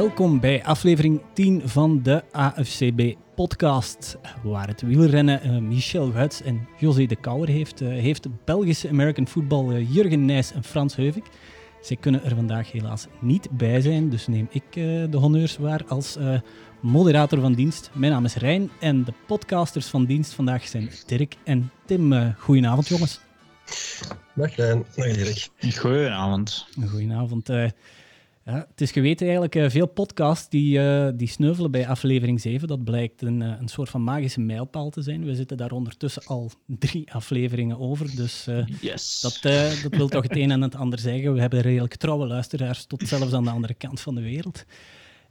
Welkom bij aflevering 10 van de AFCB podcast. Waar het wielrennen uh, Michel Wuits en José de Kouwer heeft, uh, heeft de Belgische American football uh, Jurgen Nijs en Frans Heuvik. Zij kunnen er vandaag helaas niet bij zijn, dus neem ik de honneurs waar als moderator van dienst. Mijn naam is Rijn en de podcasters van dienst vandaag zijn Dirk en Tim. goedenavond jongens. Dag Rijn, dag Dirk. Goedenavond. Goedenavond. Ja, het is geweten eigenlijk, uh, veel podcasts die, uh, die sneuvelen bij aflevering 7. Dat blijkt een, uh, een soort van magische mijlpaal te zijn. We zitten daar ondertussen al drie afleveringen over. Dus yes. dat, dat wil toch het een en het ander zeggen. We hebben redelijk trouwe luisteraars tot zelfs aan de andere kant van de wereld.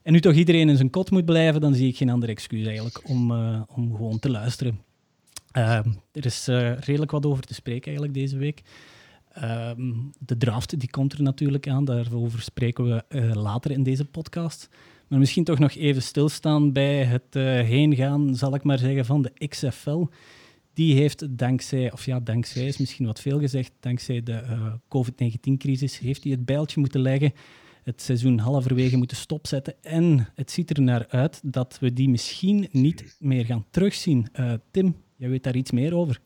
En nu toch iedereen in zijn kot moet blijven, dan zie ik geen andere excuus eigenlijk om, om gewoon te luisteren. er is redelijk wat over te spreken eigenlijk deze week. Ehm, de draft die komt er natuurlijk aan, daarover spreken we uh, later in deze podcast. Maar misschien toch nog even stilstaan bij het uh, heengaan, zal ik maar zeggen, van de XFL. Die heeft dankzij, of ja, dankzij is misschien wat veel gezegd, dankzij de uh, COVID-19-crisis, heeft hij het bijltje moeten leggen, het seizoen halverwege moeten stopzetten. En het ziet er naar uit dat we die misschien niet meer gaan terugzien. Tim, jij weet daar iets meer over?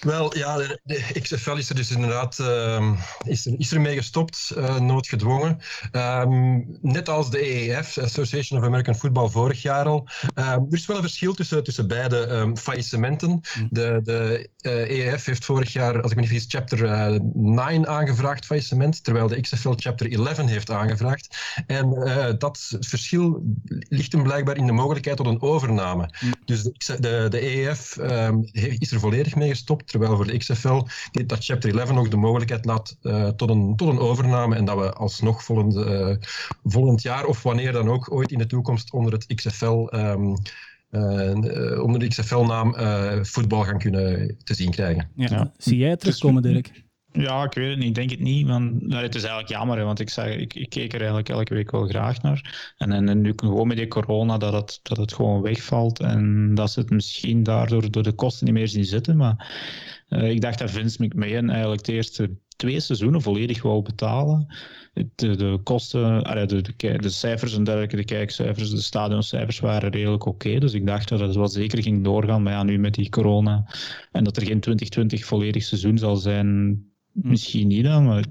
Wel, ja, de, de, XFL is er dus inderdaad uh, is er, is er mee gestopt, uh, noodgedwongen. Um, net als de EEF, Association of American Football, vorig jaar al. Uh, er is wel een verschil tussen, tussen beide um, faillissementen. Mm. De, de EEF e heeft vorig jaar, als ik me niet vergis, chapter 9 aangevraagd, faillissement, terwijl de XFL chapter 11 heeft aangevraagd. En dat verschil ligt hem blijkbaar in de mogelijkheid tot een overname. Mm. Dus de, de, de EEF um, is er volledig mee gestopt, terwijl voor de XFL dat chapter 11 nog de mogelijkheid laat uh, tot, een, tot een overname en dat we alsnog volgend, uh, volgend jaar of wanneer dan ook ooit in de toekomst onder het XFL... Um, uh, onder de XFL-naam voetbal gaan kunnen te zien krijgen. Ja. ja. Zie jij terugkomen, Dirk? Ja, ik weet het niet. Ik denk het niet. Want, nou, het is eigenlijk jammer, hè, want ik, zeg, ik, ik, keek er eigenlijk elke week wel graag naar. En, en, nu gewoon met die corona dat het, dat het gewoon wegvalt. En dat ze het misschien daardoor door de kosten niet meer zien zitten. Maar uh, ik dacht dat Vince McMahon eigenlijk de eerste twee seizoenen volledig wou betalen. De, de kosten, de, de, de, cijfers en dergelijke, de kijkcijfers, de stadioncijfers waren redelijk oké. dus ik dacht dat het wel zeker ging doorgaan. Maar ja, nu met die corona en dat er geen 2020 volledig seizoen zal zijn. Misschien niet dan, maar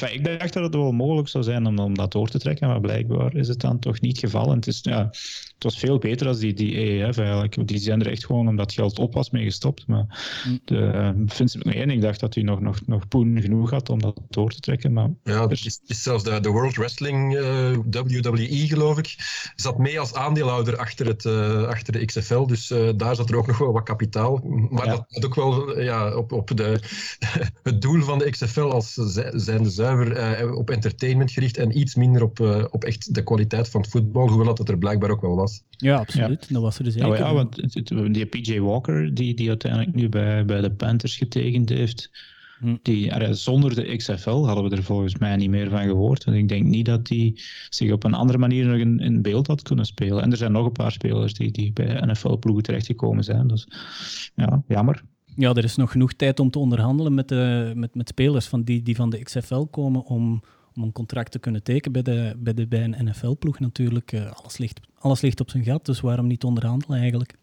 enfin, ik dacht dat het wel mogelijk zou zijn om, om dat door te trekken, maar blijkbaar is het dan toch niet gevallen. Het, is, ja, het was veel beter als die, die EEF eigenlijk. Die zijn er echt gewoon omdat geld op was mee gestopt. Maar hm. de, uh, Vincent McMahon, ik dacht dat hij nog, nog, nog poen genoeg had om dat door te trekken. Maar ja, het is, is zelfs de, de World Wrestling uh, WWE, geloof ik, zat mee als aandeelhouder achter, het, uh, achter de XFL. Dus uh, daar zat er ook nog wel wat kapitaal. Maar ja. dat had ook wel ja, op, op de het doel van de XFL als zijnde zuiver uh, op entertainment gericht en iets minder op, uh, op echt de kwaliteit van het voetbal, hoewel dat het er blijkbaar ook wel was. Ja, absoluut. Dat was er dus nou, ja, want die PJ Walker, die, die uiteindelijk nu bij, bij de Panthers getekend heeft, hm. die, zonder de XFL hadden we er volgens mij niet meer van gehoord. En ik denk niet dat die zich op een andere manier nog in, in beeld had kunnen spelen. En er zijn nog een paar spelers die, die bij NFL-ploegen terechtgekomen zijn. Dus ja, jammer. Ja, er is nog genoeg tijd om te onderhandelen met, de, met, met spelers van die, die van de XFL komen om, om een contract te kunnen tekenen bij, de, bij, de, bij een NFL-ploeg natuurlijk. Uh, alles, ligt, alles ligt op zijn gat, dus waarom niet onderhandelen eigenlijk?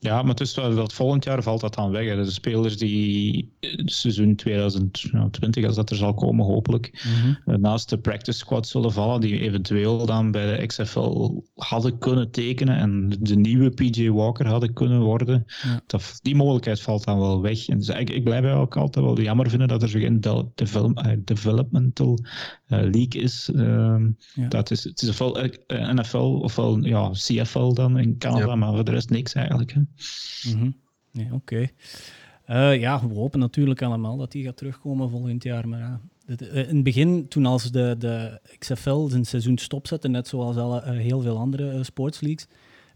Ja, maar het dat volgend jaar valt dat dan weg. Hè. De spelers die seizoen 2020, als dat er zal komen, hopelijk, mhm. naast de practice squad zullen vallen, die eventueel dan bij de XFL hadden kunnen tekenen en de nieuwe PJ Walker hadden kunnen worden. Dat, die mogelijkheid valt dan wel weg. En dus ik, ik blijf ook altijd wel jammer vinden dat er geen develop, uh, developmental league is. Ja. dat is. Het is ofwel uh, NFL ofwel ja, CFL dan in Canada, ja. maar voor de rest niks eigenlijk. Hè. Mm ja, Oké. Okay. Uh, ja, we hopen natuurlijk allemaal dat die gaat terugkomen volgend jaar. Maar ja, in het begin, toen als de, de XFL zijn seizoen stopzette, net zoals alle, uh, heel veel andere uh, sportsleagues,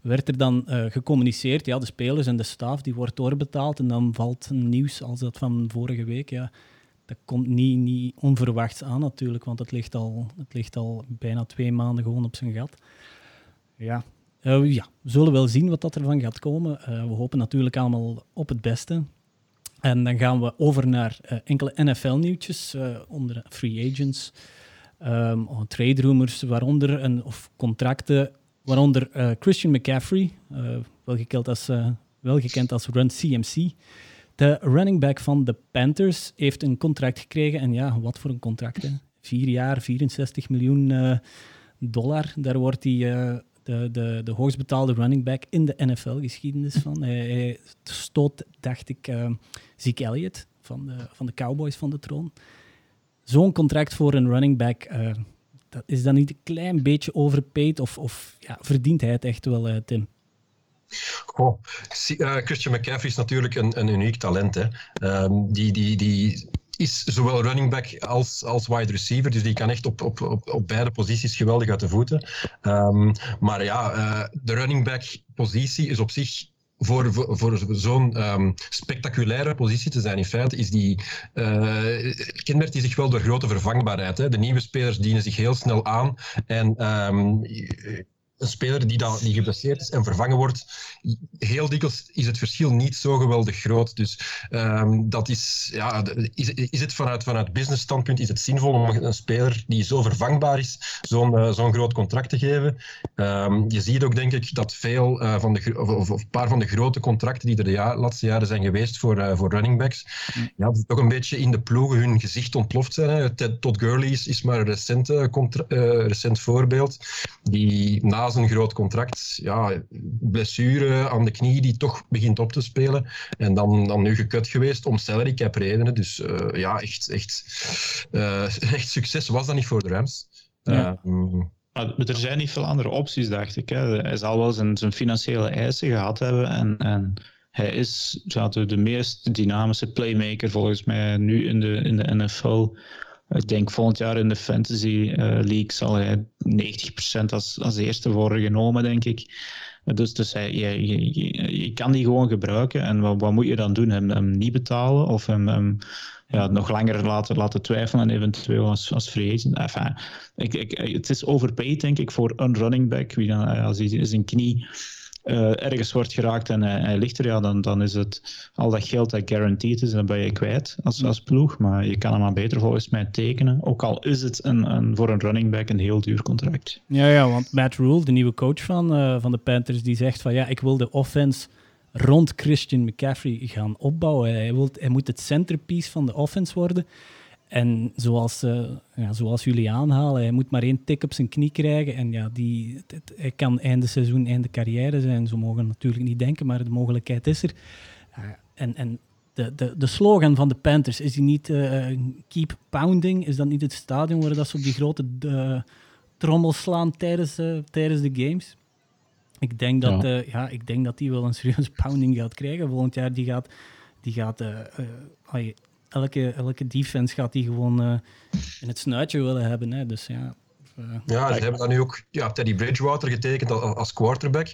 werd er dan gecommuniceerd, ja, de spelers en de staf, die wordt doorbetaald en dan valt nieuws als dat van vorige week, ja, dat komt niet, niet onverwachts aan natuurlijk, want het ligt, al, het ligt al bijna twee maanden gewoon op zijn gat. Ja, uh, ja, we zullen wel zien wat dat ervan gaat komen. Uh, we hopen natuurlijk allemaal op het beste. En dan gaan we over naar uh, enkele NFL-nieuwtjes onder free agents. Um, trade rumors, waaronder een, of contracten, waaronder Christian McCaffrey, wel, gekend als, wel gekend als Run CMC. De running back van de Panthers heeft een contract gekregen. En ja, wat voor een contract? Hè? Vier jaar, 64 miljoen dollar. Daar wordt hij de, de, de hoogst betaalde running back in de NFL-geschiedenis van. Hij, stoot, dacht ik, uh, Zeke Elliott van de, van de Cowboys van de troon. Zo'n contract voor een running back, dat is dan niet een klein beetje overpaid of, of ja, verdient hij het echt wel, Tim? Goh, Christian McCaffrey is natuurlijk een, een uniek talent. Hè. Um, die, die, die is zowel running back als, als wide receiver. Dus die kan echt op, op, op, beide posities geweldig uit de voeten. Um, maar ja, uh, de running back positie is op zich voor, voor, zo'n um, spectaculaire positie te zijn, in feite, is die, uh, kenmerkt die zich wel door grote vervangbaarheid. Hè. De nieuwe spelers dienen zich heel snel aan. En een speler die, dan, die geblesseerd is en vervangen wordt, heel dikwijls is het verschil niet zo geweldig groot. Dus um, dat is, ja, is, is het vanuit, vanuit business standpunt is het zinvol om een speler die zo vervangbaar is, zo'n uh, zo'n groot contract te geven. Um, je ziet ook, denk ik, dat veel uh, van de, of, een paar van de grote contracten die er de laatste jaren zijn geweest voor, uh, voor running backs, ja, een beetje in de ploegen hun gezicht ontploft zijn. Hè. Todd Gurley is, is maar een recent, recent voorbeeld. Die na een groot contract, ja, blessure aan de knie die toch begint op te spelen. En dan, dan nu gekut geweest om salary cap redenen. Dus uh, ja, echt, echt, uh, echt succes was dat niet voor de Rams. Ja. Uh, maar er zijn niet veel andere opties, dacht ik. Hè. Hij zal wel zijn, zijn financiële eisen gehad hebben. En, en hij is de, de meest dynamische playmaker volgens mij nu in de, in de NFL. Ik denk volgend jaar in de Fantasy uh, League zal hij 90% als, als eerste worden genomen, denk ik. Dus, dus hij, je, je, je, kan die gewoon gebruiken. En wat, wat moet je dan doen? Hem, hem niet betalen of hem, ja, nog langer laten, laten twijfelen en eventueel als, als free agent? Enfin, ik, ik, het is overpaid, denk ik, voor een running back. Wie dan, als hij zijn knie uh, ergens wordt geraakt en hij, hij, ligt er, ja, dan, dan is het al dat geld dat guaranteed is, dan ben je kwijt als, als ploeg. Maar je kan hem maar beter volgens mij tekenen. Ook al is het een, een, voor een running back een heel duur contract. Ja, ja want Matt Rule, de nieuwe coach van, uh, van de Panthers, die zegt van ja, ik wil de offense rond Christian McCaffrey gaan opbouwen. Hij, wil, hij moet het centerpiece van de offense worden. En zoals, uh, ja, zoals jullie aanhalen, hij moet maar één tik op zijn knie krijgen. En ja, die, het, hij kan einde seizoen, einde carrière zijn. Ze mogen natuurlijk niet denken, maar de mogelijkheid is er. Uh, en en de, de, de slogan van de Panthers, is die niet uh, keep pounding? Is dat niet het stadion waar dat ze op die grote trommel slaan tijdens, tijdens de games? Ik denk dat, ja. ja. ik denk dat die wel een serieus pounding gaat krijgen. Volgend jaar die gaat, die gaat elke, elke defense gaat die gewoon uh, in het snuitje willen hebben. Hè. Dus ja, uh, ja, ze hebben dan nu ook ja, Teddy Bridgewater getekend als quarterback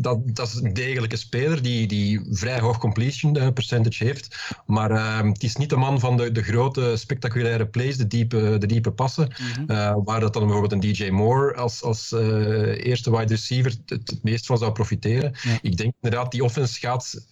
dat, dat is een degelijke speler die, die vrij hoog completion eh, percentage heeft. Maar uh, het is niet de man van de, de grote spectaculaire plays, de diepe, de diepe passen. Mm -hmm. uh, waar dat dan bijvoorbeeld een DJ Moore als, als uh, eerste wide receiver het, het, meest van zou profiteren. Ja. Ik denk inderdaad, die offense gaat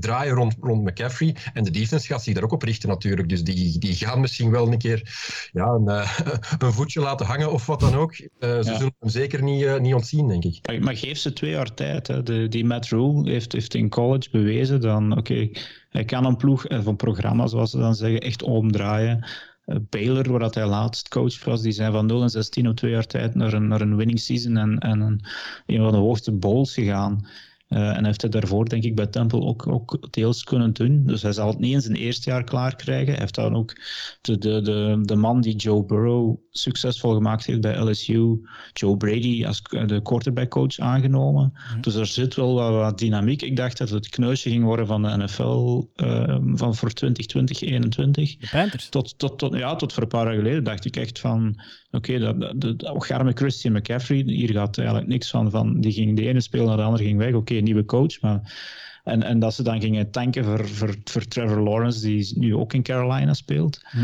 draaien rond, rond McCaffrey. En de defense gaat zich daar ook op richten natuurlijk. Dus die, die gaan misschien wel een keer ja, een, een voetje laten hangen of wat dan ook. ze ja. zullen hem zeker niet, niet ontzien, denk ik. Maar geef ze twee jaar tijd die Matt Rule heeft, heeft in college bewezen dan, oké, hij kan een ploeg of een programma, zoals ze dan zeggen, echt omdraaien. Uh, Baylor, waar dat hij laatst coach was, die zijn van 0 en 16 op twee jaar tijd naar een, naar een winning season en, en een, een van de hoogste bowls gegaan. Uh, en heeft hij daarvoor, denk ik, bij Temple ook, ook deels kunnen doen. Dus hij zal het niet in zijn eerste jaar klaar krijgen. Hij heeft dan ook de, de, de, de man die Joe Burrow succesvol gemaakt heeft bij LSU, Joe Brady, als de quarterback-coach aangenomen. Mm. Dus er zit wel wat, wat, dynamiek. Ik dacht dat het kneusje ging worden van de NFL uh, van voor 2020, 2021. De Panthers? Tot, tot, tot, ja, tot voor een paar jaar geleden dacht ik echt van... Oké, okay, dat, dat, dat, garme Christian McCaffrey, hier gaat eigenlijk niks van. van die ging de ene spelen naar de andere ging weg. Oké, okay, nieuwe coach, maar... En, en dat ze dan gingen tanken voor, voor, voor Trevor Lawrence, die nu ook in Carolina speelt, hm.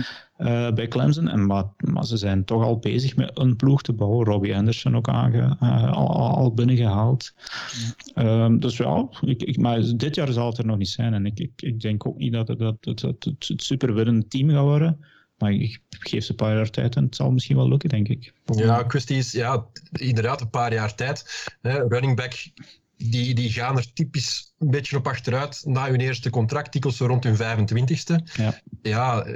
uh, bij Clemson. En, maar, maar ze zijn toch al bezig met een ploeg te bouwen. Robbie Anderson ook aange, uh, al, al binnengehaald. Hm. Um, dus ja, ik, ik, maar dit jaar zal het er nog niet zijn. En ik, ik, ik denk ook niet dat het, dat, het, het team gaat worden. Maar ik geef ze een paar jaar tijd en het zal misschien wel lukken, denk ik. Ja, Christie is ja, inderdaad een paar jaar tijd. Hè, running back, die, die gaan er typisch een beetje op achteruit na hun eerste contract, zo rond hun 25ste. Ja. ja,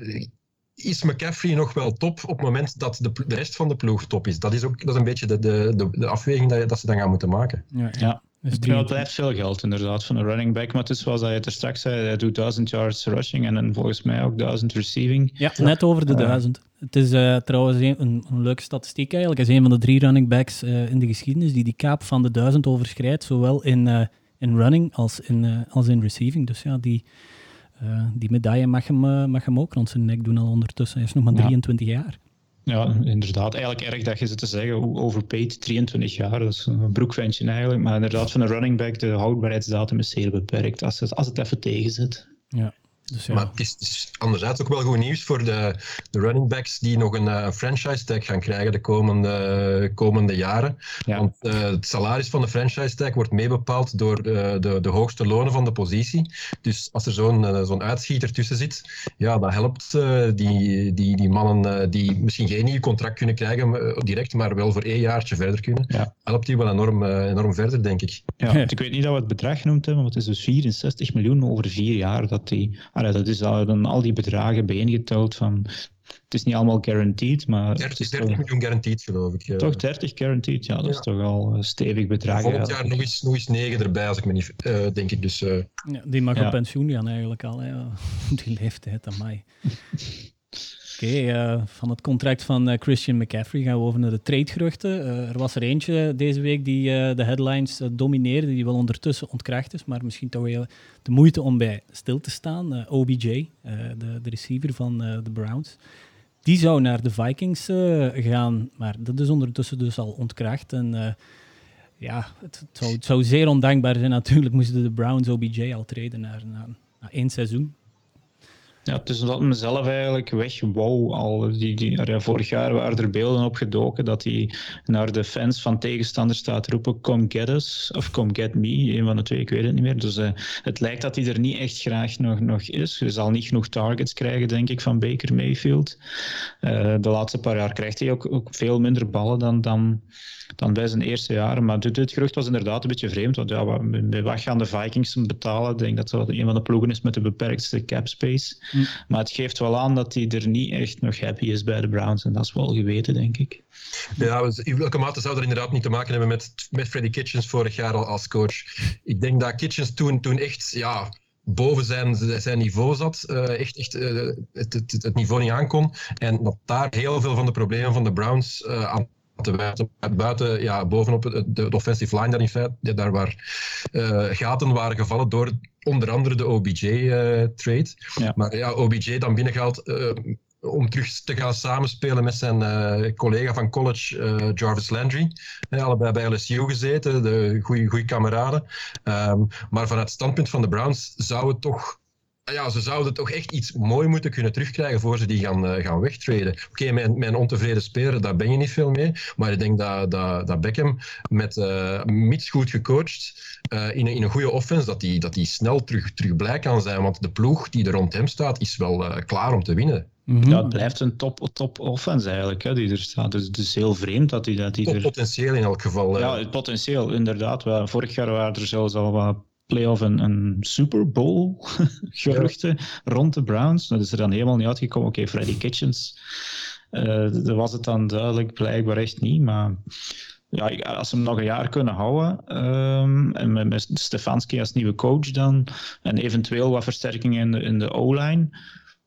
is McCaffrey nog wel top op het moment dat de, de rest van de ploeg top is? Dat is ook dat is een beetje de, de, de, de afweging dat, dat, ze dan gaan moeten maken. Ja, ja. Dus het blijft veel geld inderdaad van een running back, maar het is zoals je er straks zei, hij doet 1000 yards rushing en dan volgens mij ook 1000 receiving. Ja, net over de 1000. het is uh, trouwens een, een, een, leuke statistiek eigenlijk. Hij is een van de drie running backs uh, in de geschiedenis die die kaap van de 1000 overschrijdt, zowel in, uh, in running als in, als in receiving. Dus ja, die, die medaille mag hem, mag hem ook rond zijn nek doen al ondertussen. Hij is nog maar 23 ja. jaar. Ja, inderdaad. Eigenlijk erg dat je zit te zeggen, hoe overpaid, 23 jaar, dat is een broekventje eigenlijk. Maar inderdaad, van een running back, de houdbaarheidsdatum is zeer beperkt, als het, als het even tegen zit. Ja. Dus ja. Maar het is, is, anderzijds ook wel goed nieuws voor de, de running backs die nog een uh, franchise tag gaan krijgen de komende, komende jaren. Ja. Want uh, het salaris van de franchise tag wordt meebepaald door de, de, de, hoogste lonen van de positie. Dus als er zo'n uh, zo'n uitschieter tussen zit, ja, dat helpt die, die, die mannen die misschien geen nieuw contract kunnen krijgen direct, maar wel voor één jaartje verder kunnen. Ja. Helpt die wel enorm, enorm verder, denk ik. Ja, ik weet niet dat we het bedrag genoemd hebben, want het is dus 64 miljoen over vier jaar dat die Allee, dat is dan al die bedragen bijeengeteld van... Het is niet allemaal guaranteed, maar... 30, 30 miljoen guaranteed, geloof ik. Ja. Toch 30 guaranteed? Ja, dat ja. is toch al een stevig bedrag. Volgend jaar nog eens, nog eens 9 erbij, als ik me niet... Uh, denk ik, dus... Uh... Ja, die mag op pensioen gaan eigenlijk al, hè. Die leeftijd aan mij. Oké, uh, van het contract van uh, Christian McCaffrey gaan we over naar de tradegeruchten. Uh, er was er eentje deze week die de headlines domineerde, die wel ondertussen ontkracht is, maar misschien toch wel de moeite om bij stil te staan. OBJ, de, de, receiver van de Browns, die zou naar de Vikings gaan, maar dat is ondertussen dus al ontkracht. En ja, het, het, zou, het, zou, zeer ondankbaar zijn natuurlijk moesten de Browns OBJ al treden naar, naar, naar één seizoen. Ja, het is omdat mezelf eigenlijk weg wou al. Die, die, vorig jaar waren er beelden opgedoken dat hij naar de fans van tegenstanders staat roepen come get us of come get me, een van de twee, ik weet het niet meer. Dus uh, het lijkt dat hij er niet echt graag nog, nog is. Hij zal niet genoeg targets krijgen, denk ik, van Baker Mayfield. Uh, de laatste paar jaar krijgt hij ook, ook veel minder ballen dan, dan dan bij zijn eerste jaren. Maar dit, dit gerucht was inderdaad een beetje vreemd. Want ja, bij wat gaan de Vikings betalen? Ik denk dat dat een van de ploegen is met de beperktste cap space. Hm. Maar het geeft wel aan dat hij er niet echt nog happy is bij de Browns. En dat is wel geweten, denk ik. Ja, dus in welke mate zou dat inderdaad niet te maken hebben met, met Freddy Kitchens vorig jaar al als coach? Ik denk dat Kitchens toen, toen echt... Ja, boven zijn, zijn niveau zat, uh, echt, echt uh, het, het, het, niveau niet aankon. En dat daar heel veel van de problemen van de Browns uh, aan te wijten. Buiten, ja, bovenop de, de offensive line dan in feite, daar waar uh, gaten waren gevallen door onder andere de OBJ-trade. Uh, ja. Maar ja, OBJ dan binnengehaald uh, om terug te gaan samenspelen met zijn collega van college, Jarvis Landry. allebei bij LSU gezeten, de goede kameraden. Um, maar vanuit het standpunt van de Browns zou het toch ja, ze zouden toch echt iets mooi moeten kunnen terugkrijgen voor ze die gaan, uh, gaan wegtreden. Oké, okay, mijn, mijn ontevreden speler, daar ben je niet veel mee. Maar ik denk dat, dat, dat Beckham met uh, mits goed gecoacht uh, in, een, in een goede offense, dat die, dat die snel terug, terug blij kan zijn. Want de ploeg die er rond hem staat, is wel klaar om te winnen. Mm -hmm. Ja, het blijft een top, top offense eigenlijk, hè, die er staat. Dus het is heel vreemd dat hij dat die er... potentieel in elk geval. Ja, het potentieel, inderdaad. Vorig jaar waren er zelfs al wat playoff een, een Super Bowl geruchten rond de Browns. Dat is er dan helemaal niet uitgekomen. Oké, okay, Freddy Kitchens, uh, dat was het dan duidelijk blijkbaar echt niet. Maar ja, als ze hem nog een jaar kunnen houden um, en met, met Stefanski als nieuwe coach dan en eventueel wat versterkingen in de, in de O-line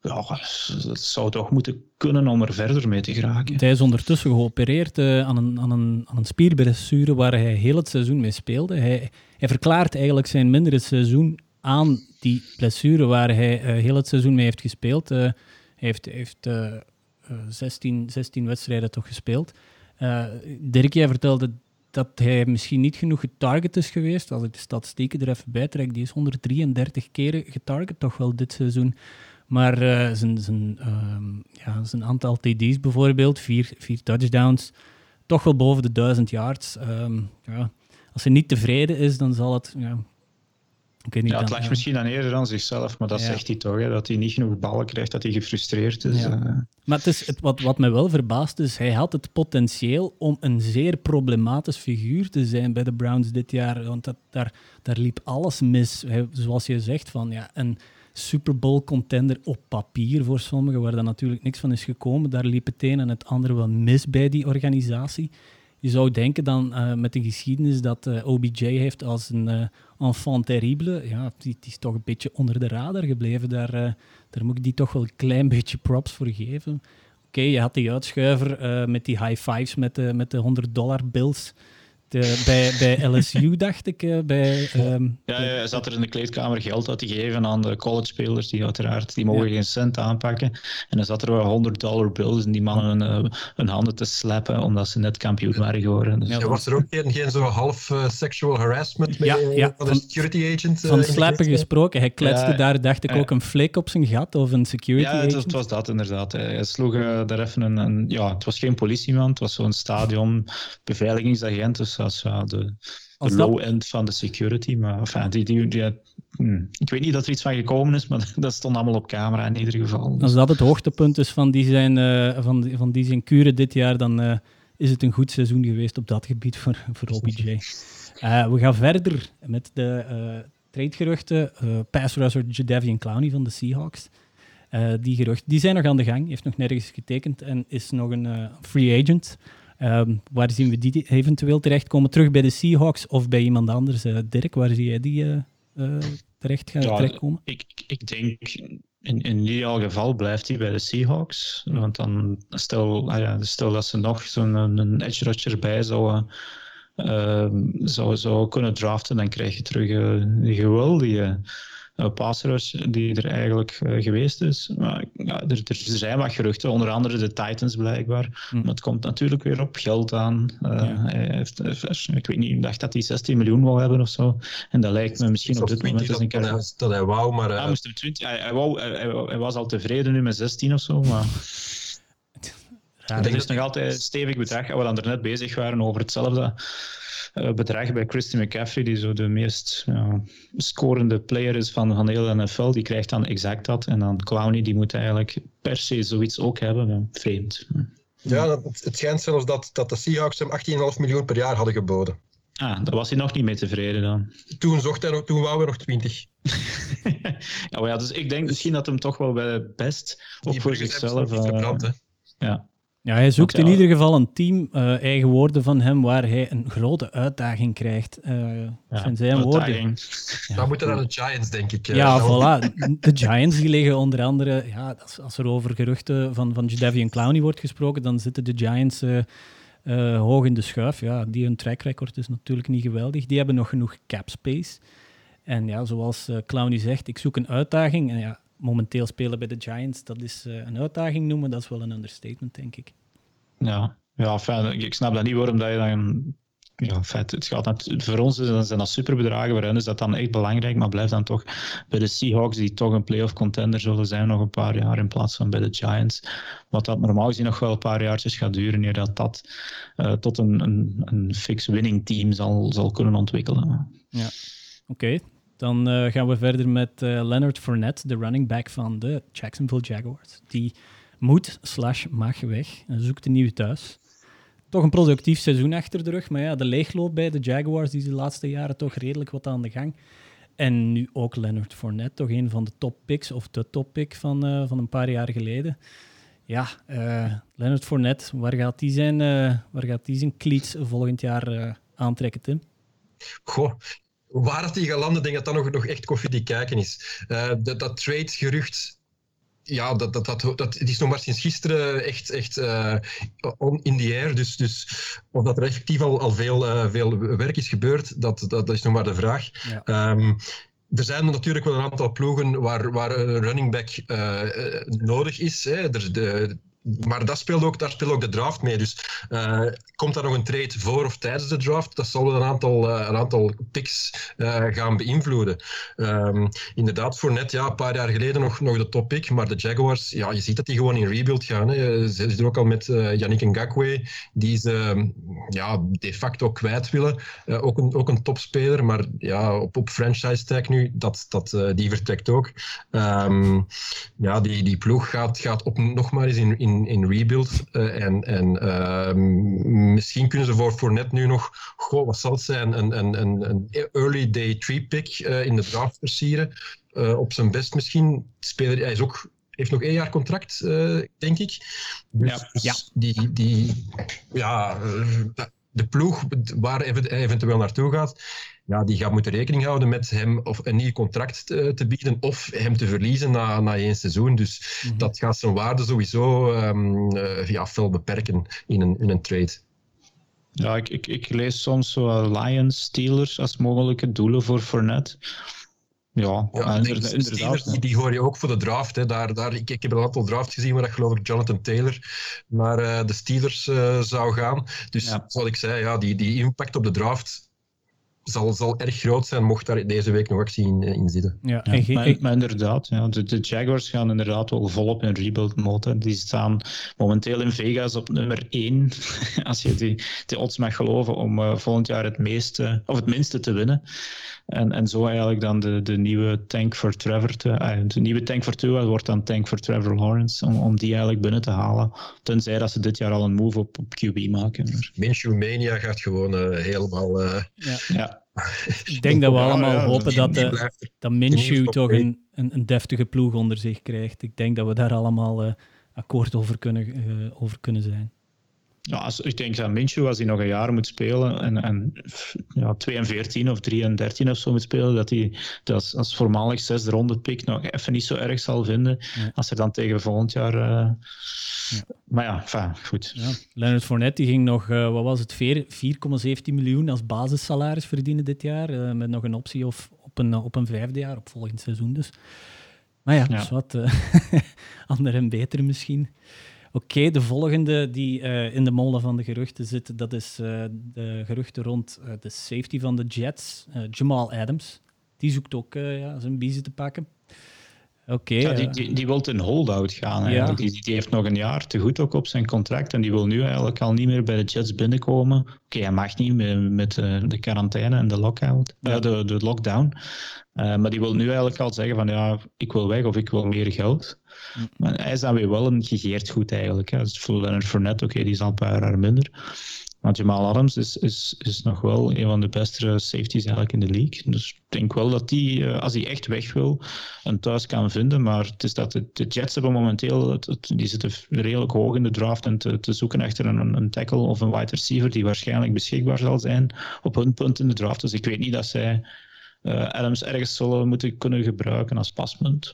ja, dat zou toch moeten kunnen om er verder mee te geraken. Hij is ondertussen geopereerd uh, aan, een, aan, een, aan een spierblessure waar hij heel het seizoen mee speelde. Hij, hij verklaart eigenlijk zijn mindere seizoen aan die blessure waar hij uh, heel het seizoen mee heeft gespeeld. Uh, hij heeft, heeft 16, 16 wedstrijden toch gespeeld. Dirk, jij vertelde dat hij misschien niet genoeg getarget is geweest. Als ik de statistieken er even bij trek, die is 133 keren getarget, toch wel dit seizoen. Maar uh, zijn, zijn, uh, ja, zijn aantal TD's bijvoorbeeld, vier, vier touchdowns, toch wel boven de duizend yards. Um, ja. Als hij niet tevreden is, dan zal het ja, Ik weet niet ja, het dan- lag ja. misschien aan eerder dan zichzelf, maar dat Ja. zegt hij toch, hè, dat hij niet genoeg ballen krijgt, dat hij gefrustreerd is. Ja. eh. Maar het is, het, wat, wat mij wel verbaast is, hij had het potentieel om een zeer problematisch figuur te zijn bij de Browns dit jaar. Want dat, daar, daar liep alles mis. Hij, zoals je zegt, van ja, een Super Bowl contender op papier voor sommigen, waar dan natuurlijk niks van is gekomen. Daar liep het een en het andere wel mis bij die organisatie. Je zou denken dan eh, met de geschiedenis dat eh, OBJ heeft als een eh, enfant terrible. Ja, die, die is toch een beetje onder de radar gebleven. Daar, daar moet ik die toch wel een klein beetje props voor geven. Oké, je had die uitschuiver met die high fives met de, met de 100 dollar bills. De, bij, bij LSU, dacht ik. eh, bij, ehm, Ja, hij zat er in de kleedkamer geld uit te geven aan de college-spelers, die uiteraard, die mogen Ja. geen cent aanpakken. En dan zat er wel 100 dollar bills in die mannen hun, hun handen te slappen, omdat ze net kampioen waren geworden. Dus, Ja, Ja, was er ook geen, geen zo half eh, sexual harassment met, Ja, eh, ja, van de security agent? eh, van slappen gesproken. Hij kletste Ja, daar, dacht ik, ja. ook een flik op zijn gat of een security ja, het was, agent. het was dat inderdaad. Hij sloeg eh, daar even een, een- Ja, het was geen politieman, het was zo'n stadion beveiligingsagent. Dus dat is ja, de, low-end van de security. Maar enfin, die, die, die- hm, ik weet niet dat er iets van gekomen is, maar dat stond allemaal op camera in ieder geval. Als dat het hoogtepunt is van die zijn, eh, van, die- van die zijn kuren dit jaar, dan eh, is het een goed seizoen geweest op dat gebied voor, voor OBJ. Eh, we gaan verder met de tradegeruchten. Pass rusher Jadavian Clowney van de Seahawks. Die geruchten die zijn nog aan de gang. Heeft nog nergens getekend en is nog een free agent. Ehm, waar zien we die eventueel terechtkomen? Terug bij de Seahawks of bij iemand anders? Eh, Dirk, waar zie jij die eh, eh, terecht gaan Ja, terechtkomen? Ik, ik denk, in, in ideaal geval blijft hij bij de Seahawks. Want dan, stel, ah ja, stel dat ze nog zo'n edge rusher bij zouden, ehm, zou, zou kunnen draften, dan krijg je terug eh, die geweldige uh, pass rush die er eigenlijk eh, geweest is. Maar, ja, er, er zijn wat geruchten, onder andere de Titans blijkbaar. Hm. Maar het komt natuurlijk weer op geld aan. Eh, Ja. hij heeft, ik weet niet, ik dacht dat hij 16 miljoen wil hebben of zo. En dat lijkt me misschien op dit 20 moment eens een dat, keer... dat, hij, dat hij wou, maar... eh, Ja, moest hem 20, hij, hij, wou, hij, hij- hij was al tevreden nu met 16 of zo, maar er denk is nog altijd een stevig bedrag. We dan er net bezig waren over hetzelfde eh, bedrag bij Christy McCaffrey, die zo de meest ja, scorende player is van, van de hele NFL. Die krijgt dan exact dat. En dan Clowney, die moet eigenlijk per se zoiets ook hebben. Ja, vreemd. Ja, dat- het, schijnt zelfs dat, dat de Seahawks hem 18,5 miljoen per jaar hadden geboden. Ah, daar was hij nog niet mee tevreden dan. Toen zocht hij nog, toen wou hij nog 20. ja, maar ja, dus ik denk misschien dat hem toch wel bij best, ook Die voor zichzelf... eh, hè. ja. Ja, hij zoekt in ja- ieder geval een team, eh, eigen woorden van hem, waar hij een grote uitdaging krijgt. Eh dat zijn zijn woorden. uitdaging. Dan moeten naar de Giants, denk ik. eh, Ja, dan. voilà. De Giants die liggen onder andere, ja, als, als er over geruchten van, van Jadavian Clowney wordt gesproken, dan zitten de Giants eh, eh, hoog in de schuif. Ja, die hun track record is natuurlijk niet geweldig. Die hebben nog genoeg cap space. En ja, zoals Clowney zegt, ik zoek een uitdaging. En ja, momenteel spelen bij de Giants, dat is eh, een uitdaging noemen, dat is wel een understatement, denk ik. Ja, ja fijn, ik snap dat niet waarom dat je dan. Ja, feit, het gaat nat- voor ons zijn dat superbedragen, voor hen is dat dan echt belangrijk, maar blijf dan toch bij de Seahawks, die toch een playoff contender zullen zijn nog een paar jaar, in plaats van bij de Giants. Wat dat normaal gezien nog wel een paar jaartjes gaat duren, eer dat dat eh, tot een, een, een fix winning team zal, zal kunnen ontwikkelen. Oké, dan eh, gaan we verder met eh, Leonard Fournette, de running back van de Jacksonville Jaguars. Die moet slash mag weg en zoekt een nieuw thuis. Toch een productief seizoen achter de rug, maar ja, de leegloop bij de Jaguars is de laatste jaren toch redelijk wat aan de gang. En nu ook Leonard Fournette, toch een van de top picks, of de top pick van, eh, van een paar jaar geleden. Ja, Leonard Fournette, waar gaat die zijn, eh, waar gaat zijn cleats volgend jaar aantrekken, Tim? Goh, waar dat die gaat landen, denk ik dat dat nog, nog echt koffiedik kijken is. Eh, dat, dat trade-gerucht, ja, dat, dat, dat, dat, het is nog maar sinds gisteren echt, echt eh, on in the air. Dus, dus of dat er effectief al, al veel, eh, veel werk is gebeurd, dat, dat, dat is nog maar de vraag. Ja. Ehm, er zijn natuurlijk wel een aantal ploegen waar, waar een running back nodig is. Hè. Er, de, maar dat speelt ook, daar speelt ook de draft mee. Dus uh, komt daar nog een trade voor of tijdens de draft? Dat zal een aantal, uh, een aantal picks uh, gaan beïnvloeden. Um, inderdaad, voor net ja, een paar jaar geleden nog, nog de top pick. Maar de Jaguars, ja, je ziet dat die gewoon in rebuild gaan. Hè. Ze zitten ook al met Yannick Ngakwe, die ze ja, de facto kwijt willen. ook, een, ook een topspeler, maar ja, op, op franchise tag nu, dat, dat, die vertrekt ook. Um, ja, die, die ploeg gaat, gaat op, nog maar eens in, in in, in rebuild. Uh, en en uh, misschien kunnen ze voor, voor net nu nog, goh, wat zal het zijn, een, een, een, een early day tree pick uh, in de draft versieren. op zijn best misschien. Speler, hij is ook heeft nog één jaar contract, denk ik. Dus, ja, ja. Die, die, ja, de ploeg waar hij eventueel naartoe gaat, ja, die gaat moeten rekening houden met hem of een nieuw contract te, te bieden of hem te verliezen na, na één seizoen. Dus mm -hmm. dat gaat zijn waarde sowieso um, uh, ja, veel beperken in een, in een trade. Ja, ik, ik, ik lees soms zo Lions, Steelers als mogelijke doelen voor Fournette. Ja, ja inderdaad. Steelers, die, die hoor je ook voor de draft. Hè. Daar, daar, ik, ik heb een aantal drafts gezien waar ik geloof ik Jonathan Taylor naar uh, de Steelers uh, zou gaan. Dus ja. zoals ik zei, ja, die, die impact op de draft zal, zal erg groot zijn, mocht daar deze week nog actie in, in zitten. Ja, ja maar, maar, inderdaad, ja, de, de, Jaguars gaan inderdaad wel volop in rebuild mode. Die staan momenteel in Vegas op nummer 1, als je die, die odds mag geloven, om uh, volgend jaar het, meeste, of het minste te winnen. En, en zo eigenlijk dan de, de nieuwe tank voor Trevor te... Uh, de nieuwe tank voor Tua wordt dan tank voor Trevor Lawrence, om, om die eigenlijk binnen te halen. Tenzij dat ze dit jaar al een move op, op QB maken. Minshew Mania gaat gewoon uh, helemaal... ja. ja. Ik denk dat we allemaal ja, hopen dat, de, dat Minshew toch een, een, een, deftige ploeg onder zich krijgt. Ik denk dat we daar allemaal uh, akkoord over kunnen, uh, over kunnen zijn. Ja, als, ik denk dat Minshew, als hij nog een jaar moet spelen en, en ja, 2 en 14 of 3 en 13 of zo moet spelen, dat hij dat als voormalig zesde ronde pick nog even niet zo erg zal vinden. Ja. Als er dan tegen volgend jaar. Uh, ja. Maar ja, enfin, goed. Ja. Leonard Fournette die ging nog, uh, wat was het, 4,17 miljoen als basissalaris verdienen dit jaar. Uh, met nog een optie of op een, op een vijfde jaar, op volgend seizoen dus. Maar ja, ja. Dus wat ander en beter misschien. Oké, de volgende die uh, in de molen van de geruchten zit, dat is uh, de geruchten rond uh, de safety van de Jets, Jamal Adams. Die zoekt ook ja, zijn biezen te pakken. Oké. Okay, ja, die, die, die wil een hold-out gaan. Ja. Die, die, heeft nog een jaar te goed ook op zijn contract en die wil nu eigenlijk al niet meer bij de Jets binnenkomen. Oké, okay, hij mag niet meer met de quarantaine en de lockout, ja. de, de lockdown. maar die wil nu eigenlijk al zeggen van ja, ik wil weg of ik wil meer geld. Maar hij is dan weer wel een gegeerd goed eigenlijk. Hè. Dus voor Leonard Fournette, oké, okay, die is al een paar jaar minder. Maar Jamal Adams is, is, is nog wel een van de beste safeties eigenlijk in de league. Dus ik denk wel dat hij, eh, als hij echt weg wil, een thuis kan vinden. Maar het is dat de, Jets hebben momenteel, het, die zitten redelijk hoog in de draft en te, te zoeken achter een, een tackle of een wide receiver die waarschijnlijk beschikbaar zal zijn op hun punt in de draft. Dus ik weet niet dat zij uh, Adams ergens zullen moeten kunnen gebruiken als paspunt.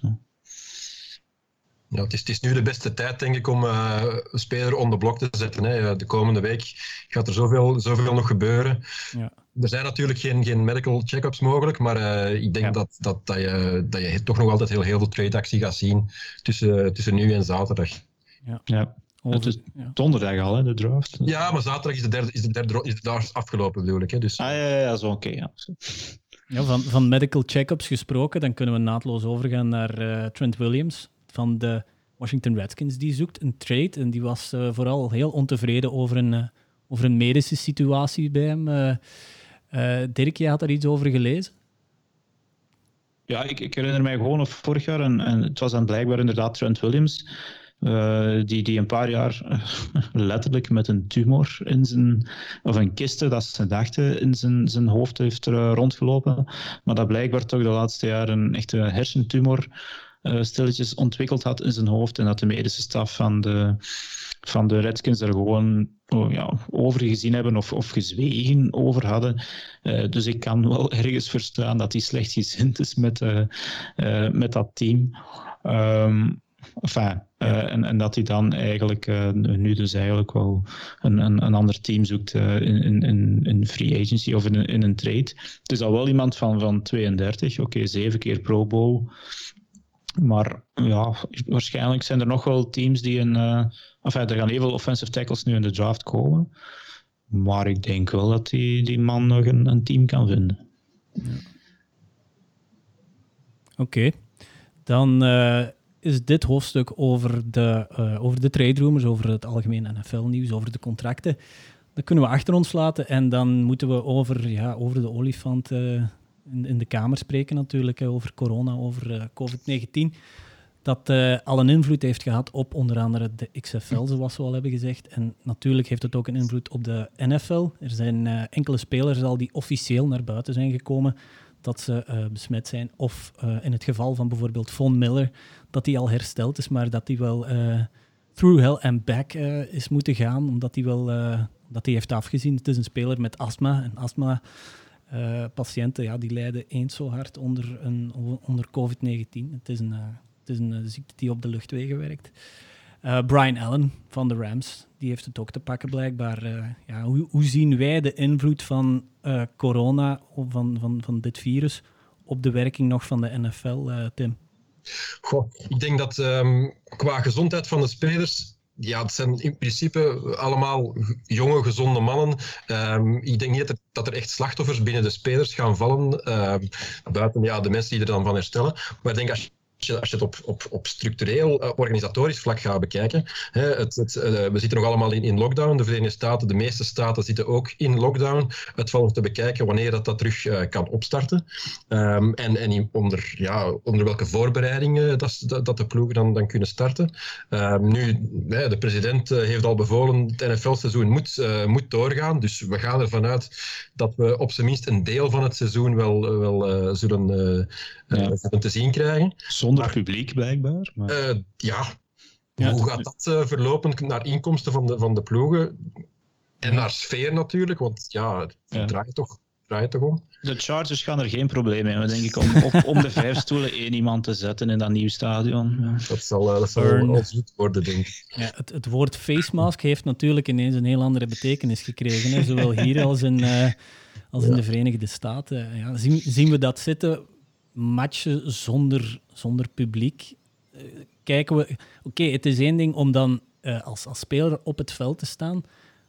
Ja, het, is, het is nu de beste tijd, denk ik, om uh, een speler on de blok te zetten. Hè. De komende week gaat er zoveel, zoveel nog gebeuren. Ja. Er zijn natuurlijk geen, geen medical check-ups mogelijk, maar uh, ik denk ja. dat, dat, dat, je, dat je toch nog altijd heel, heel veel trade-actie gaat zien tussen, tussen nu en zaterdag. Ja. ja. Het is donderdag al, hè, de draft. Ja, maar zaterdag is de derde, is de derde is de draft afgelopen, bedoel ik. Hè, dus. Ah ja, ja, zo oké. Okay, ja. ja. van, van medical check-ups gesproken, dan kunnen we naadloos overgaan naar uh, Trent Williams van de Washington Redskins. Die zoekt een trade en die was uh, vooral heel ontevreden over een, uh, over een medische situatie bij hem. Uh, Dirk, je had daar iets over gelezen? Ja, ik, ik herinner mij gewoon of vorig jaar, en, het was dan blijkbaar inderdaad Trent Williams, die, die een paar jaar letterlijk met een tumor in zijn, of een kiste dat ze dachten in zijn, zijn hoofd heeft er, rondgelopen. Maar dat blijkbaar toch de laatste jaren een echte hersentumor uh, stilletjes ontwikkeld had in zijn hoofd en dat de medische staf van de, van de Redskins er gewoon oh, ja, over gezien hebben of, of gezwegen over hadden. Uh, dus ik kan wel ergens verstaan dat hij slecht gezind is met, uh, met dat team. Um, Enfin, uh, en, en, dat hij dan eigenlijk uh, nu dus eigenlijk wel een, een, een ander team zoekt uh, in, in, in free agency of in, in een trade. Het is al wel iemand van, van 32, oké, okay, zeven keer Pro Bowl. Maar ja, waarschijnlijk zijn er nog wel teams die een. Uh, enfin, er gaan heel veel offensive tackles nu in de draft komen. Maar ik denk wel dat die, die man nog een, een team kan vinden. Ja. Oké. Dan uh, is dit hoofdstuk over de, uh, over de trade rumors, over het algemene NFL-nieuws, over de contracten. Dat kunnen we achter ons laten en dan moeten we over, ja, over de olifant uh, in, in, de kamer spreken natuurlijk, over corona, over COVID-19 dat uh, al een invloed heeft gehad op onder andere de XFL, zoals we al hebben gezegd. En natuurlijk heeft het ook een invloed op de NFL. Er zijn uh, enkele spelers al die officieel naar buiten zijn gekomen dat ze uh, besmet zijn. Of in het geval van bijvoorbeeld Von Miller, dat hij al hersteld is, maar dat hij wel through hell and back is moeten gaan, omdat hij wel dat hij heeft afgezien. Het is een speler met astma. En astma... patiënten ja, die lijden eens zo hard onder, een, onder COVID-19. Het is een het is een eh, ziekte die op de luchtwegen werkt. Brian Allen van de Rams, die heeft het ook te pakken blijkbaar. Ja, hoe, hoe, zien wij de invloed van corona, van, van, van dit virus, op de werking nog van de NFL, Tim? Goh, ik denk dat um, qua gezondheid van de spelers ja, het zijn in principe allemaal jonge, gezonde mannen. Um, ik denk niet dat er, echt slachtoffers binnen de spelers gaan vallen. Um, buiten ja, de mensen die er dan van herstellen. Maar ik denk als als je het op, op, op structureel, uh, organisatorisch vlak gaat bekijken. Hè, het, het, uh, we zitten nog allemaal in, in lockdown. De Verenigde Staten, de meeste staten zitten ook in lockdown. Het valt te bekijken wanneer dat, dat terug uh, kan opstarten. Um, en en onder, ja, onder welke voorbereidingen dat, dat, de ploegen dan, dan kunnen starten. Um, nu, de president heeft al bevolen, het NFL-seizoen moet, moet doorgaan. Dus we gaan ervan uit dat we op zijn minst een deel van het seizoen wel, wel zullen, ja. zullen te zien krijgen. Zonder publiek blijkbaar. Maar... Uh, ja. ja. hoe gaat dat uh, verlopen naar inkomsten van de, van de ploegen? En naar sfeer natuurlijk, want ja, het ja. draait toch draait toch om. De Chargers gaan er geen probleem mee hebben, denk ik, om op, om de vijf stoelen één iemand te zetten in dat nieuwe stadion. Ja. Dat zal, dat zal al zoet worden, denk ik. Ja, het, het woord face mask heeft natuurlijk ineens een heel andere betekenis gekregen, hè, zowel hier als in, uh, als in de Verenigde Staten. Ja, zien, zien we dat zitten? Matchen zonder, zonder publiek uh, kijken we. Oké, het is één ding om dan uh, als, als speler op het veld te staan.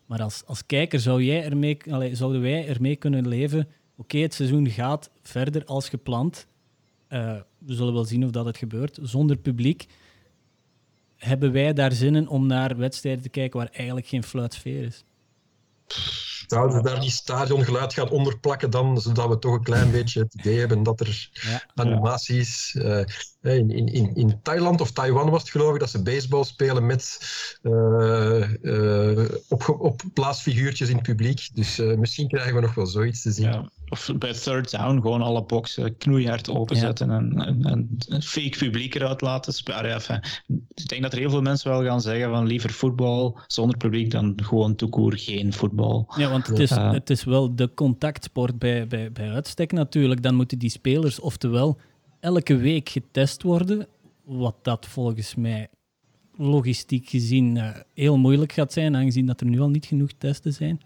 Maar als, als kijker zou jij ermee, allee, zouden wij ermee kunnen leven. Oké, het seizoen gaat verder als gepland. Uh, we zullen wel zien of dat het gebeurt. Zonder publiek hebben wij daar zin in om naar wedstrijden te kijken waar eigenlijk geen fluitsfeer is. Zouden ze daar die stadiongeluid gaan onderplakken dan, zodat we toch een klein beetje het idee hebben dat er animaties... Uh, in, in, in Thailand of Taiwan was het geloof ik dat ze baseball spelen met uh, uh, op, op plaatsfiguurtjes in het publiek. Dus misschien krijgen we nog wel zoiets te zien. Ja. Of bij third down gewoon alle boxen knoeihard openzetten ja. en, en, en, fake publiek eruit laten spelen. Enfin, ik denk dat er heel veel mensen wel gaan zeggen van liever voetbal zonder publiek dan gewoon toekoer geen voetbal. Ja, want het is, het is wel de contactsport bij, bij, bij uitstek natuurlijk. Dan moeten die spelers oftewel elke week getest worden, wat dat volgens mij logistiek gezien uh, heel moeilijk gaat zijn, aangezien dat er nu al niet genoeg testen zijn.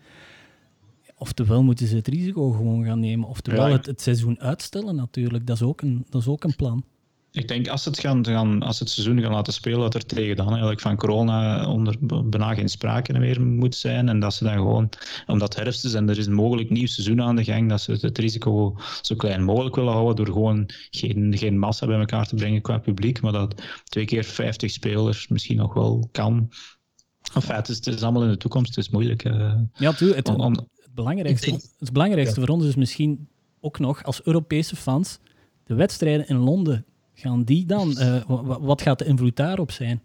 Oftewel moeten ze het risico gewoon gaan nemen, oftewel ja. het, het seizoen uitstellen natuurlijk. Dat is ook een, dat is ook een plan. Ik denk als het, gaan, gaan, als het seizoen gaan laten spelen, dat er tegen dan eigenlijk van corona onder bijna geen sprake meer moet zijn. En dat ze dan gewoon, omdat herfst is en er is een mogelijk nieuw seizoen aan de gang, dat ze het risico zo klein mogelijk willen houden door gewoon geen, geen massa bij elkaar te brengen qua publiek. Maar dat twee keer 50 spelers misschien nog wel kan. Enfin, het is, het is allemaal in de toekomst, het is moeilijk. Uh, ja, tu, het, om, het belangrijkste, het belangrijkste ja. voor ons is misschien ook nog als Europese fans de wedstrijden in Londen gaan die dan? Uh, wat gaat de invloed daarop zijn?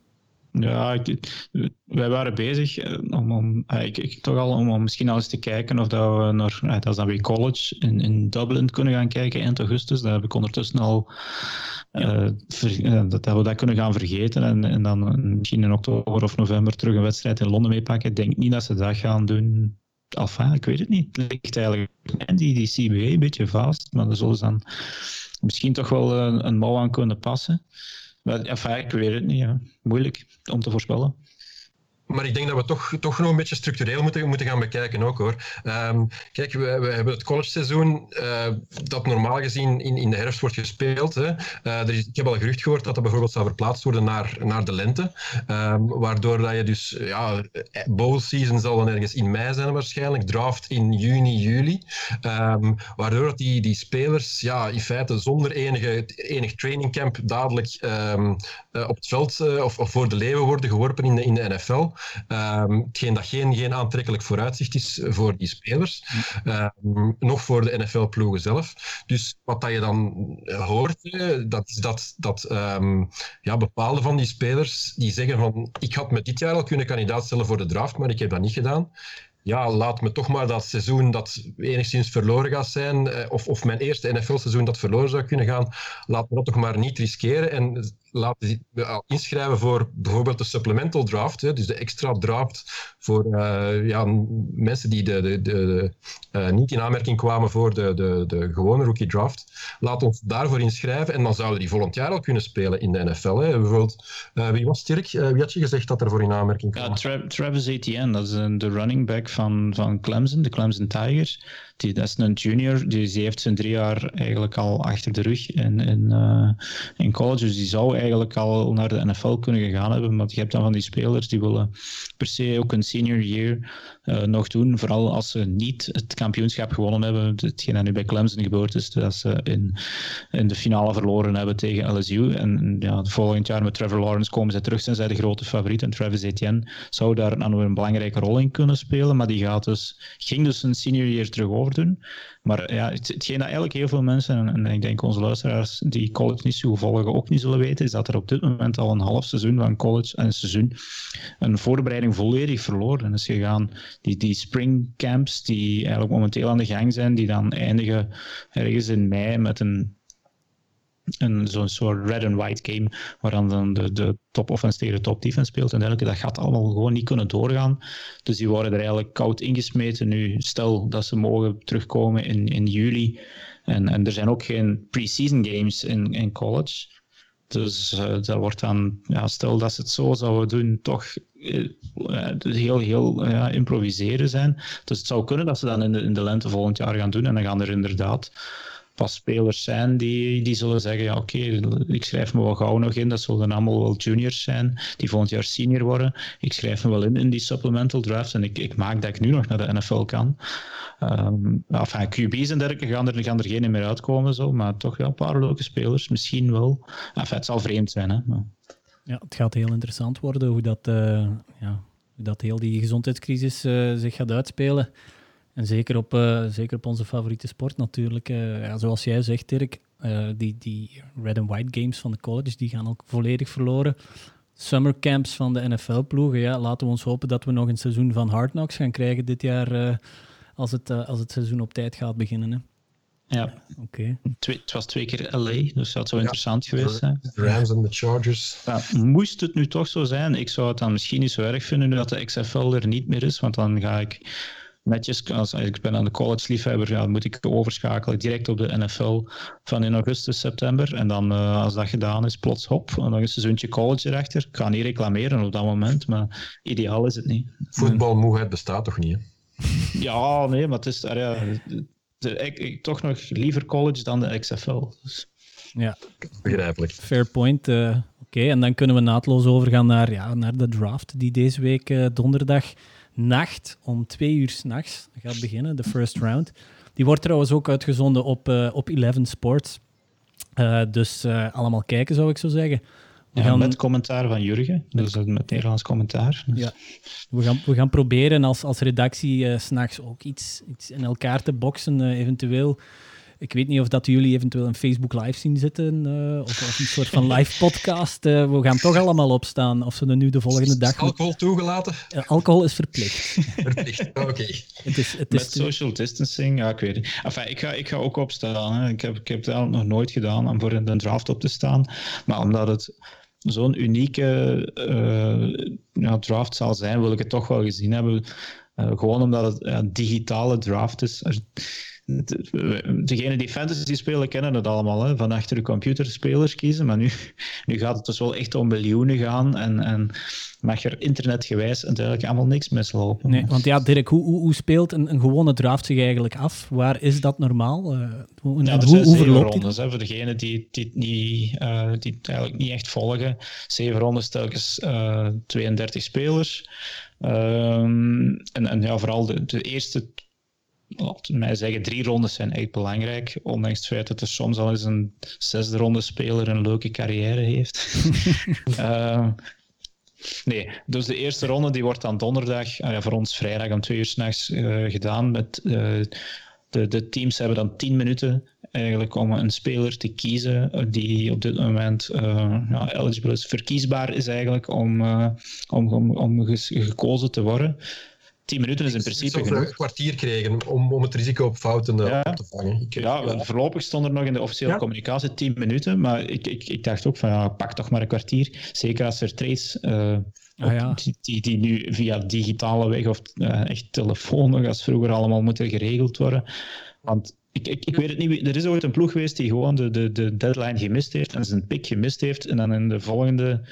Ja, ik, wij waren bezig eh, om, om eh, ik, ik, toch al om, om, misschien al eens te kijken of dat we naar, dat is dan weer college in, in Dublin kunnen gaan kijken eind augustus. Daar heb ik ondertussen al ja. uh, ver, dat, dat, we dat kunnen gaan vergeten en, en dan misschien in oktober of november terug een wedstrijd in Londen meepakken. Ik denk niet dat ze dat gaan doen. Enfin, ik weet het niet. Het ligt eigenlijk die, die CBA een beetje vast, maar dat zullen ze dan misschien toch wel een, een mouw aan kunnen passen. Maar ik weet het niet. Ja. Moeilijk om te voorspellen. Maar ik denk dat we toch, toch nog een beetje structureel moeten, moeten gaan bekijken ook hoor. Ehm, kijk, we, we, hebben het college seizoen uh, dat normaal gezien in, in de herfst wordt gespeeld. Hè. Uh, er is, ik heb al gerucht gehoord dat dat bijvoorbeeld zou verplaatst worden naar, naar de lente. Um, waardoor dat je dus, ja, bowl season zal dan ergens in mei zijn waarschijnlijk. Draft in juni, juli. Um, waardoor die, die spelers ja, in feite zonder enige, enig trainingcamp dadelijk op het veld of, of voor de leeuwen worden geworpen in de, in de NFL. Um, hetgeen dat geen, geen aantrekkelijk vooruitzicht is voor die spelers, um, nog voor de NFL-ploegen zelf. Dus wat dat je dan hoort, dat is dat, dat um, ja, bepaalde van die spelers die zeggen van ik had me dit jaar al kunnen kandidaat stellen voor de draft, maar ik heb dat niet gedaan. Ja, laat me toch maar dat seizoen dat enigszins verloren gaat zijn, eh, of, of mijn eerste NFL-seizoen dat verloren zou kunnen gaan, laat me dat toch maar niet riskeren. En laten inschrijven voor bijvoorbeeld de supplemental draft, hè, dus de extra draft voor uh, ja, mensen die de, de, de, uh, niet in aanmerking kwamen voor de, de, de gewone rookie draft. Laat ons daarvoor inschrijven en dan zouden die volgend jaar al kunnen spelen in de NFL. Hè. Bijvoorbeeld, uh, wie was Sterk? wie had je gezegd dat er voor in aanmerking kwam? Ja, Tra Travis Etienne, dat is de running back van, van Clemson, de Clemson Tigers. Die, dat is een junior, die heeft zijn drie jaar eigenlijk al achter de rug in, in, uh, in college. Dus die zou eigenlijk al naar de NFL kunnen gegaan hebben. Maar je hebt dan van die spelers die willen per se ook een senior year uh, nog doen. Vooral als ze niet het kampioenschap gewonnen hebben. Hetgeen dat nu bij Clemson gebeurd is. Dat ze in, in de finale verloren hebben tegen LSU. En ja, volgend jaar met Trevor Lawrence komen ze terug. Zijn zij de grote favoriet. En Travis Etienne zou daar dan een belangrijke rol in kunnen spelen. Maar die gaat dus, ging dus een senior year terug overdoen. Maar ja, het, hetgeen dat eigenlijk heel veel mensen, en, en, ik denk onze luisteraars die college niet zo volgen, ook niet zullen weten, is dat er op dit moment al een half seizoen van college, een seizoen, een voorbereiding volledig verloren is gegaan. Die, die springcamps die eigenlijk momenteel aan de gang zijn, die dan eindigen ergens in mei met een een, zo'n soort red and white game, waar dan de, de top offense tegen de top defense speelt en dergelijke. Dat gaat allemaal gewoon niet kunnen doorgaan. Dus die worden er eigenlijk koud ingesmeten nu. Stel dat ze mogen terugkomen in, in juli. En, en er zijn ook geen pre-season games in, in college. Dus uh, dat wordt dan, ja, stel dat ze het zo zouden doen, toch uh, heel, heel uh, improviseren zijn. Dus het zou kunnen dat ze dan in de, in de lente volgend jaar gaan doen. En dan gaan er inderdaad pas spelers zijn die, die zullen zeggen, ja oké, ik schrijf me wel gauw nog in, dat zullen allemaal wel juniors zijn, die volgend jaar senior worden. Ik schrijf me wel in in die supplemental drafts en ik, ik maak dat ik nu nog naar de NFL kan. Um, enfin, QB's en dergelijke gaan er, gaan er geen meer uitkomen, zo, maar toch ja, een paar leuke spelers, misschien wel. Enfin, het zal vreemd zijn, hè. Maar... Ja, het gaat heel interessant worden hoe dat, uh, ja, hoe dat heel die gezondheidscrisis uh, zich gaat uitspelen. En zeker op, uh, zeker op onze favoriete sport natuurlijk. Uh, ja, zoals jij zegt, Dirk, uh, die, die red and white games van de colleges die gaan ook volledig verloren. Summercamps van de NFL-ploegen, ja, laten we ons hopen dat we nog een seizoen van Hard Knocks gaan krijgen dit jaar als, het, als het seizoen op tijd gaat beginnen. Hè. Ja, oké. Okay. Het was twee keer LA, dus dat zou interessant geweest zijn. De Rams en de Chargers. Ja, moest het nu toch zo zijn, ik zou het dan misschien niet zo erg vinden nu dat de XFL er niet meer is, want dan ga ik netjes, als ik ben aan de college-liefhebber, ja, moet ik overschakelen direct op de NFL van in augustus, september. En dan, uh, als dat gedaan is, plots hop, en dan een seizoentje college erachter. Ik ga niet reclameren op dat moment, maar ideaal is het niet. Voetbalmoeheid bestaat toch niet, hè? Ja, nee, maar het is ja, de, ik, ik, toch nog liever college dan de XFL. Dus. Ja, begrijpelijk. Fair point. Uh, Oké, okay, en dan kunnen we naadloos overgaan naar, ja, naar de draft die deze week uh, donderdag nacht om twee uur s'nachts gaat beginnen, de first round. Die wordt trouwens ook uitgezonden op, uh, op Eleven Sports. Uh, dus uh, allemaal kijken, zou ik zo zeggen. We ja, gaan... Met commentaar van Jurgen, dus met Nederlands commentaar. Dus. Ja. We, gaan, we gaan proberen als, als redactie uh, s'nachts ook iets, iets in elkaar te boksen, eventueel ik weet niet of dat jullie eventueel een Facebook Live zien zitten uh, of, of, een soort van live podcast. Uh, we gaan toch allemaal opstaan of ze er nu de volgende dag... alcohol toegelaten? Uh, alcohol is verplicht. verplicht, oké. Met social distancing, ja, ik weet het. Enfin, ik, ga, ik ga ook opstaan. Hè. Ik, heb, ik heb het nog nooit gedaan om voor in de draft op te staan. Maar omdat het zo'n unieke ja, draft zal zijn, wil ik het toch wel gezien hebben. gewoon omdat het een digitale draft is degenen die fantasy spelen kennen het allemaal, hè? van achter de computer spelers kiezen, maar nu, nu gaat het dus wel echt om miljoenen gaan en, en mag er internetgewijs eigenlijk allemaal niks mislopen. Nee, want ja, Dirk, hoe, hoe, hoe speelt een, een, gewone draft zich eigenlijk af? Waar is dat normaal? Uh, hoe, ja, hoe, hoe verloopt rondes, hè, voor degenen die, die, die, uh, die het eigenlijk niet echt volgen. Zeven rondes telkens uh, eh, 32 spelers. Um, en, en ja, vooral de, de eerste laten mij zeggen, drie rondes zijn echt belangrijk. Ondanks het feit dat er soms al eens een zesde ronde speler een leuke carrière heeft. uh, nee, dus de eerste ronde die wordt dan donderdag, uh, voor ons vrijdag om twee uur s'nachts uh, gedaan. Met, de, de teams hebben dan tien minuten eigenlijk om een speler te kiezen die op dit moment ja, eligible is. Verkiesbaar is eigenlijk om, om, om, om gekozen te worden. 10 minuten is in principe genoeg. een kwartier kregen om, om het risico op fouten uh, op te vangen. Ik ja, voorlopig stond er nog in de officiële communicatie 10 minuten, maar ik, ik, ik dacht ook van ja, pak toch maar een kwartier. Zeker als er trades uh, ah, ja. die, die nu via digitale weg of uh, echt telefoon nog als vroeger allemaal moeten geregeld worden. Want ik, ik, ik, weet het niet. Er is ooit een ploeg geweest die gewoon de, de, de deadline gemist heeft en zijn pick gemist heeft. En dan in de volgende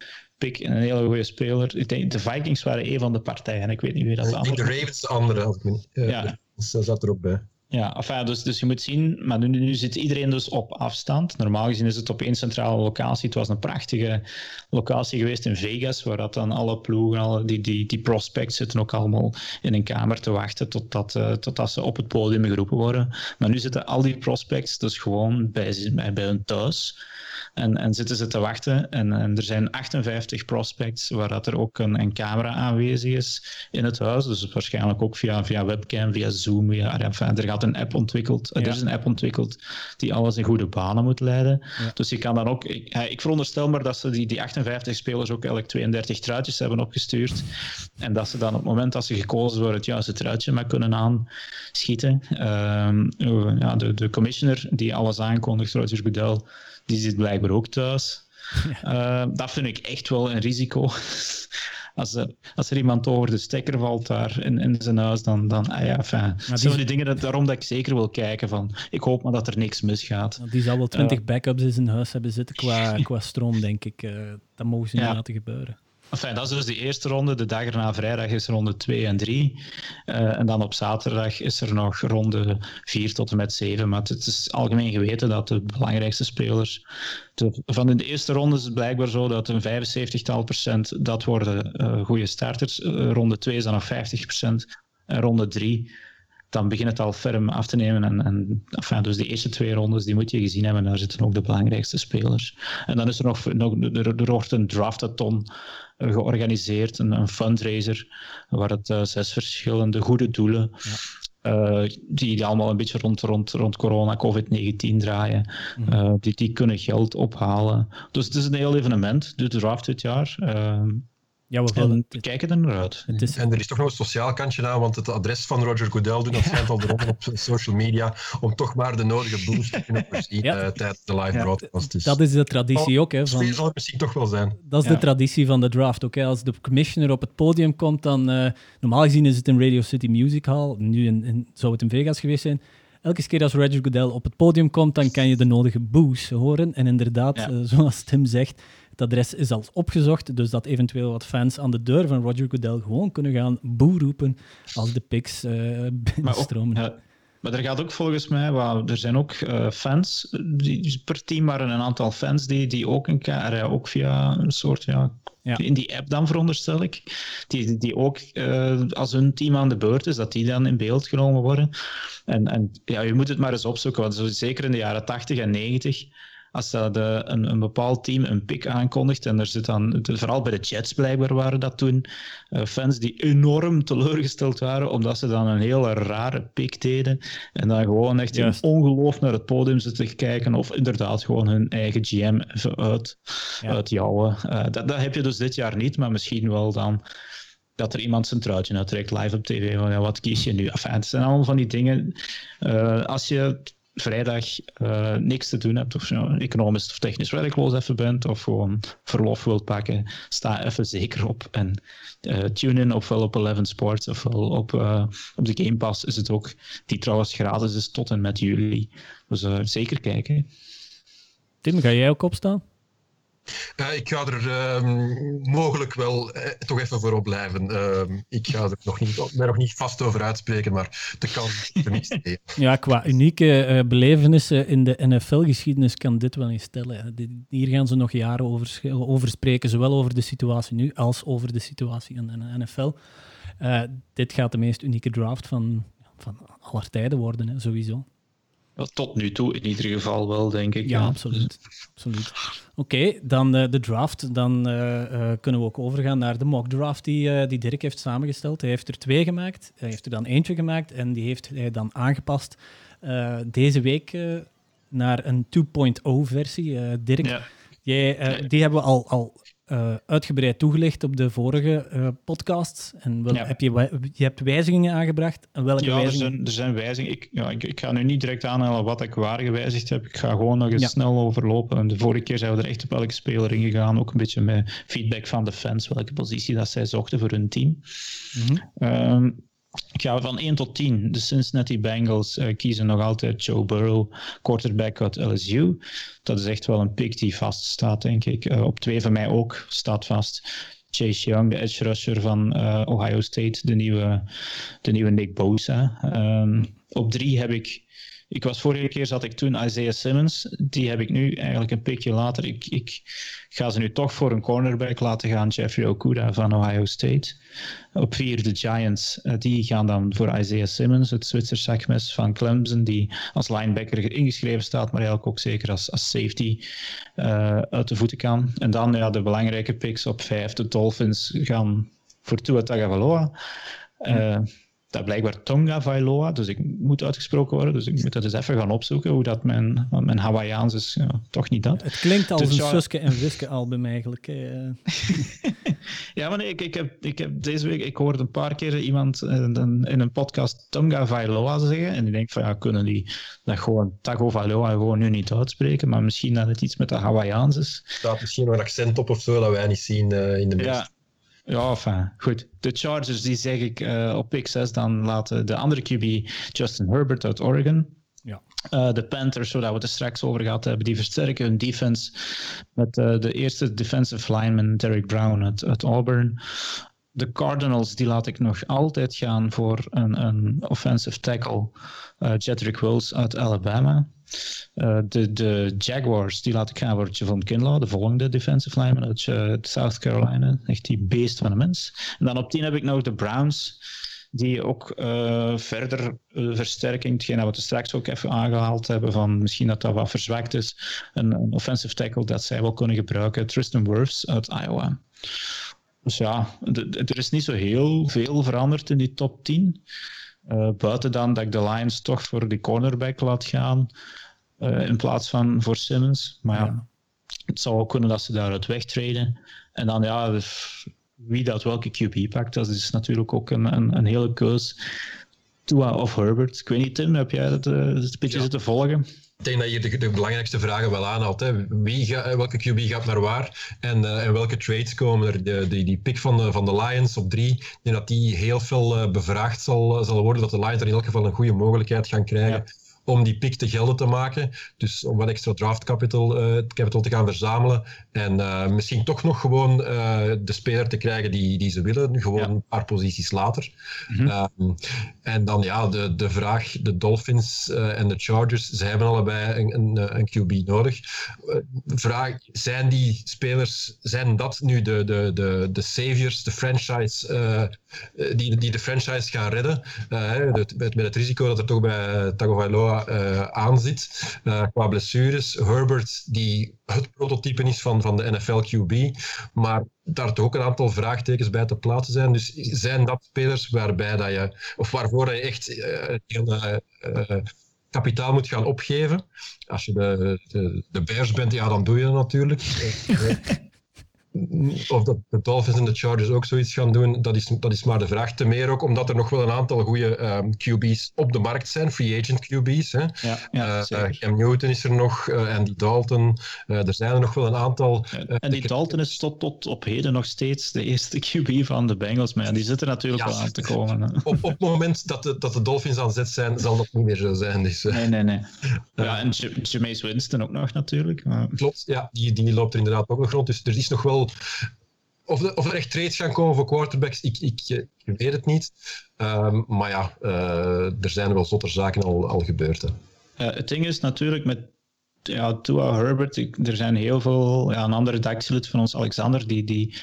pick een hele goede speler. Ik denk, de Vikings waren een van de partijen. Ik weet niet wie dat was. De Ravens de andere, als ik me niet. Ja. Dus dat zat erop bij. Ja, dus, dus je moet zien, maar nu, zit iedereen dus op afstand. Normaal gezien is het op één centrale locatie. Het was een prachtige locatie geweest in Vegas, waar dat dan alle ploegen, alle, die, die, die prospects zitten ook allemaal in een kamer te wachten totdat, uh, totdat ze op het podium geroepen worden. Maar nu zitten al die prospects dus gewoon bij, bij, bij hun thuis. En, en zitten ze te wachten. En, en er zijn 58 prospects waar dat er ook een, een, camera aanwezig is in het huis. Dus waarschijnlijk ook via, via webcam, via Zoom. Via, enfin, er gaat een app ontwikkeld. Er is een app ontwikkeld die alles in goede banen moet leiden. Dus je kan dan ook... Ik, ik veronderstel maar dat ze die, die 58 spelers ook elk 32 truitjes hebben opgestuurd. En dat ze dan op het moment dat ze gekozen worden het juiste truitje maar kunnen aanschieten. Um, ja, de, de commissioner die alles aankondigt, Roger Goodell die zit blijkbaar ook thuis. Uh, dat vind ik echt wel een risico. Als, er, als er iemand over de stekker valt daar in, in zijn huis, dan, dan ah ja, fijn. Dat zijn die dingen dat, daarom dat ik zeker wil kijken van, ik hoop maar dat er niks misgaat. Die zal wel 20 uh, eh, backups in zijn huis hebben zitten qua, qua stroom, denk ik. Uh, dat mogen ze niet laten gebeuren. Enfin, dat is dus de eerste ronde. De dag erna vrijdag is ronde 2 en 3. Uh, en dan op zaterdag is er nog ronde 4 tot en met 7. Maar het is algemeen geweten dat de belangrijkste spelers. Van de eerste ronde is het blijkbaar zo dat een 75-tal procent dat worden uh, goede starters. Uh, ronde 2 is dan nog 50 procent. En ronde 3 dan begint het al ferm af te nemen. En, en enfin, dus de eerste twee rondes die moet je gezien hebben. Daar zitten ook de belangrijkste spelers. En dan is er nog, nog er, er wordt een draftathon georganiseerd, een, een fundraiser, waar het uh, zes verschillende goede doelen. Ja. Uh, die, allemaal een beetje rond, rond, rond corona, COVID-19 draaien. Mm uh, die, die kunnen geld ophalen. Dus het is een heel evenement, de draft dit jaar. Ja, we, we kijken er naar uit. Is... En er is toch nog een sociaal kantje aan, want het adres van Roger Goodell doet nog schijnt al eronder op social media, om toch maar de nodige boost te kunnen voorzien ja. uh, tijdens de live broadcast. Dus. Dat is de traditie ook. Hè, van... zal het misschien toch wel zijn. Dat is de traditie van de draft ook. Hè. Als de commissioner op het podium komt, dan... Uh, normaal gezien is het in Radio City Music Hall. Nu in, in, zou het in Vegas geweest zijn. Elke keer als Roger Goodell op het podium komt, dan kan je de nodige boos horen. En inderdaad, uh, zoals Tim zegt, het adres is al opgezocht, dus dat eventueel wat fans aan de deur van Roger Goodell gewoon kunnen gaan boe roepen als de pics uh, binnenstromen. Maar, ook, maar er gaat ook volgens mij, well, er zijn ook uh, fans, die, per team waren een aantal fans die, die ook, een, uh, ook via een soort ja, ja. In die app dan veronderstel ik. Die, die ook, uh, als hun team aan de beurt is, dat die dan in beeld genomen worden. En, en ja, je moet het maar eens opzoeken, want zeker in de jaren 80 en 90 als dat een, een bepaald team een pick aankondigt, en er zit dan, vooral bij de Jets blijkbaar waren dat toen, uh, fans die enorm teleurgesteld waren, omdat ze dan een hele rare pick deden, en dan gewoon echt in ongeloof naar het podium zitten te kijken, of inderdaad gewoon hun eigen GM even uit, ja. Uh, dat, dat heb je dus dit jaar niet, maar misschien wel dan dat er iemand zijn truitje uittrekt live op tv. Van, ja, wat kies je nu? Enfin, het zijn allemaal van die dingen. Uh, als je vrijdag uh, niks te doen hebt, of je economisch of technisch werkloos even bent, of gewoon verlof wilt pakken, sta even zeker op. En uh, tune in ofwel op Eleven Sports ofwel op, uh, op de Game Pass is het ook, die trouwens gratis is tot en met juli. Dus zeker kijken. Tim, ga jij ook opstaan? Uh, ik ga er uh, mogelijk wel eh, toch even voor op blijven. Uh, ik ga er nog niet, mij nog niet vast over uitspreken, maar de kans er niet Ja, qua unieke eh, belevenissen in de NFL-geschiedenis kan dit wel eens stellen. Hier gaan ze nog jaren over, over spreken, zowel over de situatie nu als over de situatie in de NFL. Eh, dit gaat de meest unieke draft van, van aller tijden worden, hè, sowieso. Tot nu toe in ieder geval wel, denk ik. Ja, absoluut. absoluut. Oké, dan uh, de draft. Dan uh, uh, kunnen we ook overgaan naar de mock draft die, die Dirk heeft samengesteld. Hij heeft er twee gemaakt. Hij heeft er dan eentje gemaakt en die heeft hij dan aangepast deze week naar een 2.0 versie. Dirk, ja. jij, die hebben we al, al uh, uitgebreid toegelicht op de vorige uh, podcast. En wel, heb je, je hebt wijzigingen aangebracht. En welke ja, wijzigingen? Er, zijn, er zijn wijzigingen. Ik, ja, ik, ik, ga nu niet direct aanhalen wat ik waar gewijzigd heb. Ik ga gewoon nog eens ja. snel overlopen. En de vorige keer zijn we er echt op elke speler ingegaan. Ook een beetje met feedback van de fans, welke positie dat zij zochten voor hun team. Mm -hmm. um, ga van 1 tot 10. De Cincinnati Bengals uh, kiezen nog altijd Joe Burrow, quarterback uit LSU. Dat is echt wel een pick die vaststaat, denk ik. Uh, op 2 van mij ook staat vast. Chase Young, de edge rusher van uh, Ohio State, de nieuwe, de nieuwe Nick Bosa. Um, op 3 heb ik ik was vorige keer zat ik toen Isaiah Simmons. Die heb ik nu eigenlijk een pikje later. Ik, ik ga ze nu toch voor een cornerback laten gaan. Jeffrey Okuda van Ohio State. Op vier de Giants. Uh, die gaan dan voor Isaiah Simmons, het Zwitser zakmes van Clemson. Die als linebacker ingeschreven staat, maar eigenlijk ook zeker als, als safety uh, uit de voeten kan. En dan ja, de belangrijke picks op vijf. De Dolphins gaan voor Tua Tagovailoa. Uh, dat blijkbaar Tonga Vailoa, dus ik moet uitgesproken worden. Dus ik moet dat eens even gaan opzoeken, hoe dat mijn, mijn Hawaiiaans is. Ja, toch niet dat. Het klinkt als dus, een Suske en Wiske album eigenlijk. ja, maar nee, ik, ik, heb, ik heb deze week, ik hoorde een paar keer iemand in, in een podcast Tonga Vailoa zeggen. En ik denk van, ja, kunnen die dat gewoon Tago Vailoa gewoon nu niet uitspreken, maar misschien dat het iets met de Hawaiiaans is. Er staat misschien nog een accent op of zo, dat wij niet zien uh, in de meest. Ja. Ja, enfin, goed. De Chargers, die zeg ik uh, op pick 6, dan laten de andere QB Justin Herbert uit Oregon. Ja. Uh, de Panthers, zodat we het er straks over gehad hebben, die versterken hun defense met uh, de eerste defensive lineman Derek Brown uit, uit Auburn. De Cardinals, die laat ik nog altijd gaan voor een, een offensive tackle, uh, Jedrick Wills uit Alabama. Uh, de, de Jaguars, die laat ik gaan voor Javon Kinlaw, de volgende defensive lineman uit uh, South Carolina. Echt die beest van een mens. En dan op 10 heb ik nog de Browns, die ook uh, verder versterking, hetgeen we straks ook even aangehaald hebben, van misschien dat dat wat verzwakt is, een, offensive tackle dat zij wel kunnen gebruiken. Tristan Wirfs uit Iowa. Dus ja, er is niet zo heel veel veranderd in die top 10. Uh, buiten dan dat ik de Lions toch voor die cornerback laat gaan uh, in plaats van voor Simmons. Maar ja, ja, het zou ook kunnen dat ze daaruit wegtreden. En dan ja, wie dat welke QB pakt, dat is natuurlijk ook een, een, een hele keus. Tua of Herbert. Ik weet niet, Tim, heb jij dat uh, een beetje ja. zitten volgen? Ik denk dat je de, de, belangrijkste vragen wel aanhaalt. Hè. Wie ga, welke QB gaat naar waar en, uh, en welke trades komen er? De, die, die pick van de, van de Lions op drie, ik denk dat die heel veel uh, bevraagd zal, zal worden. Dat de Lions er in elk geval een goede mogelijkheid gaan krijgen. Ja om die pick te gelden te maken. Dus om wat extra draft capital, uh, capital te gaan verzamelen. En uh, misschien toch nog gewoon uh, de speler te krijgen die, die ze willen. Gewoon ja. een paar posities later. Mm -hmm. um, en dan ja, de, de vraag, de Dolphins en de Chargers, ze hebben allebei een, een, een QB nodig. vraag, zijn die spelers, zijn dat nu de, de, de, de saviors, de franchise, die, die de franchise gaan redden? met, met het risico dat er toch bij Tagovailoa uh, aanzit. Uh, qua blessures. Herbert, die het prototype is van, van de NFL QB, maar daar toch ook een aantal vraagtekens bij te plaatsen zijn. Dus zijn dat spelers waarbij dat je, of waarvoor je echt uh, kapitaal moet gaan opgeven? Als je de, de, de Bears bent, ja, dan doe je dat natuurlijk. of dat de Dolphins en de Chargers ook zoiets gaan doen, dat is, dat is maar de vraag. Te meer ook omdat er nog wel een aantal goede um, QB's op de markt zijn, free agent QB's. Hè. Ja, ja, uh, Cam Newton is er nog, uh, Andy Dalton. Uh, er zijn er nog wel een aantal. en die Dalton is tot, tot op heden nog steeds de eerste QB van de Bengals, maar die zit er natuurlijk ja, wel aan te komen. Op, op het moment dat de, dat de Dolphins aan zet zijn, zal dat niet meer zo zijn. Dus, nee, nee, nee. Ja, en Jameis Winston ook nog natuurlijk. Maar... Klopt, ja, die, die loopt er inderdaad ook nog rond. Dus er is nog wel of, of er echt trades gaan komen voor quarterbacks, ik, ik, ik weet het niet. Um, maar ja, uh, er zijn wel zotter zaken al, al gebeurd. Hè. Het ding is natuurlijk met Tua Herbert, er zijn heel veel, ja, een andere redactielid van ons, Alexander, die, die,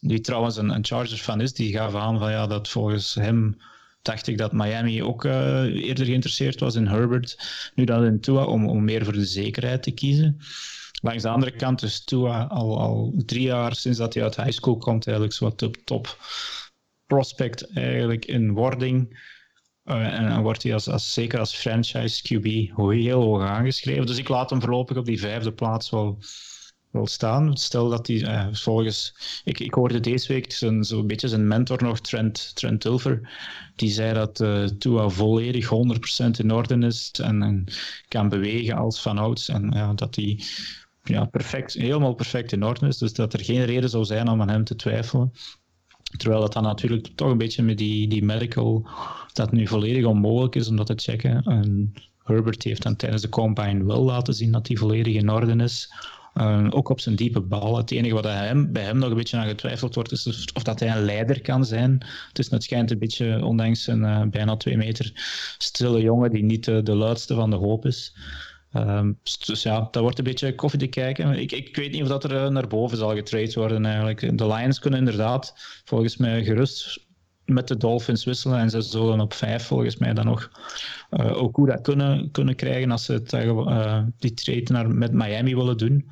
die trouwens een, een Chargers fan is, die gaf aan van ja, dat volgens hem dacht ik dat Miami ook uh, eerder geïnteresseerd was in Herbert, nu dan in Tua, om, om meer voor de zekerheid te kiezen. Langs de andere kant is Tua al, al drie jaar sinds dat hij uit high school komt, eigenlijk zo top, top prospect eigenlijk in wording. Uh, en dan wordt hij als, als, zeker als franchise QB heel hoog aangeschreven. Dus ik laat hem voorlopig op die vijfde plaats wel, wel staan. Stel dat hij uh, volgens... Ik, ik hoorde deze week zo'n zo beetje zijn mentor nog, Trent, Trent Tilfer. Die zei dat uh, Tua volledig 100% in orde is en, en, kan bewegen als van ouds. En ja, dat hij ja, perfect, helemaal perfect in orde is. Dus dat er geen reden zou zijn om aan hem te twijfelen. Terwijl dat dan natuurlijk toch een beetje met die, die medical, dat nu volledig onmogelijk is om dat te checken. En Herbert heeft dan tijdens de combine wel laten zien dat hij volledig in orde is. Ook op zijn diepe bal. Het enige wat hem, bij hem nog een beetje aan getwijfeld wordt, is of dat hij een leider kan zijn. Is het schijnt een beetje, ondanks een uh, bijna twee meter stille jongen, die niet uh, de luidste van de hoop is. Um, dus ja, dat wordt een beetje koffie te kijken. Ik, ik weet niet of dat er eh, naar boven zal getraind worden eigenlijk. De Lions kunnen inderdaad volgens mij gerust met de Dolphins wisselen en ze zullen op vijf volgens mij dan nog uh, Okuda kunnen, kunnen krijgen als ze het, uh, die trade naar, met Miami willen doen.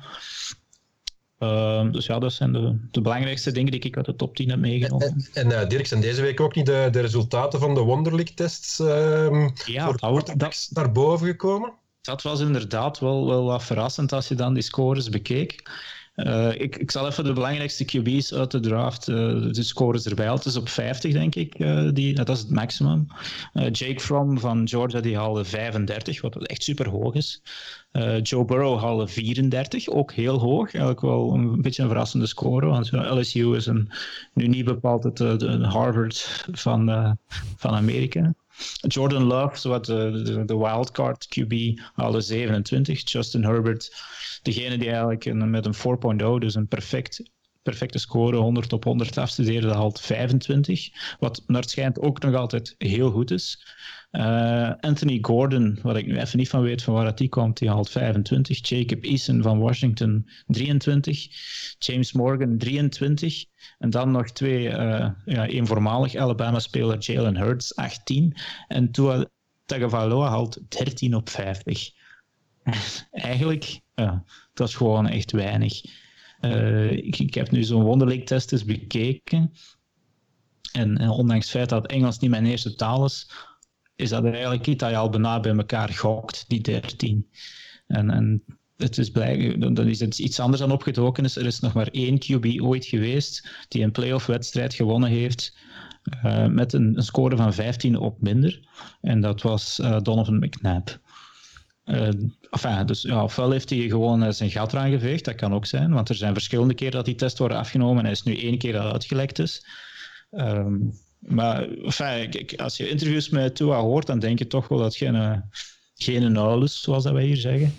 Uh, dus ja, dat zijn de, de, belangrijkste dingen die ik uit de top 10 heb meegenomen. En, en, uh, Dirk, zijn deze week ook niet de, de resultaten van de Wonderlic-tests uh, ja, voor dat, dat, naar boven gekomen? Dat was inderdaad wel, wel wat verrassend als je dan die scores bekeek. Uh, ik, ik zal even de belangrijkste QB's uit de draft, uh, de scores erbij. Het is op 50, denk ik. Uh, die, dat is het maximum. Jake Fromm van Georgia die haalde 35, wat echt super hoog is. Joe Burrow haalde 34, ook heel hoog. Eigenlijk wel een beetje een verrassende score, want LSU is een, nu niet bepaald het Harvard van, van Amerika. Jordan Love, zowat de, de, de wildcard QB, haalde 27. Justin Herbert, degene die eigenlijk met een 4.0, dus een perfect perfecte score, 100 op 100 afstudeerde, haalt 25. Wat naar het schijnt ook nog altijd heel goed is. Uh, Anthony Gordon, wat ik nu even niet van weet van waar die komt, die haalt 25. Jacob Eason van Washington 23. James Morgan 23. En dan nog twee, uh, ja, één voormalig Alabama-speler, Jalen Hurts, 18. En Tua Tagovailoa haalt 13 op 50. Eigenlijk, ja, dat is gewoon echt weinig. Uh, ik, ik, heb nu zo'n Wonderlic-test eens bekeken. En, en, ondanks het feit dat Engels niet mijn eerste taal is, is dat eigenlijk iets dat je al bijna bij elkaar gokt, die 13. En, en het is blij, dan is het iets anders dan opgedoken is. Er is nog maar één QB ooit geweest die een playoff-wedstrijd gewonnen heeft uh, met een, een, score van 15 op minder. En dat was uh, Donovan McNabb. Uh, dus ja, ofwel heeft hij gewoon zijn gat eraan geveegd, dat kan ook zijn, want er zijn verschillende keren dat die tests worden afgenomen en hij is nu één keer dat uitgelekt is. Um, maar enfin, als je interviews met Tua hoort, dan denk je toch wel dat geen, geen uil is, zoals dat wij hier zeggen.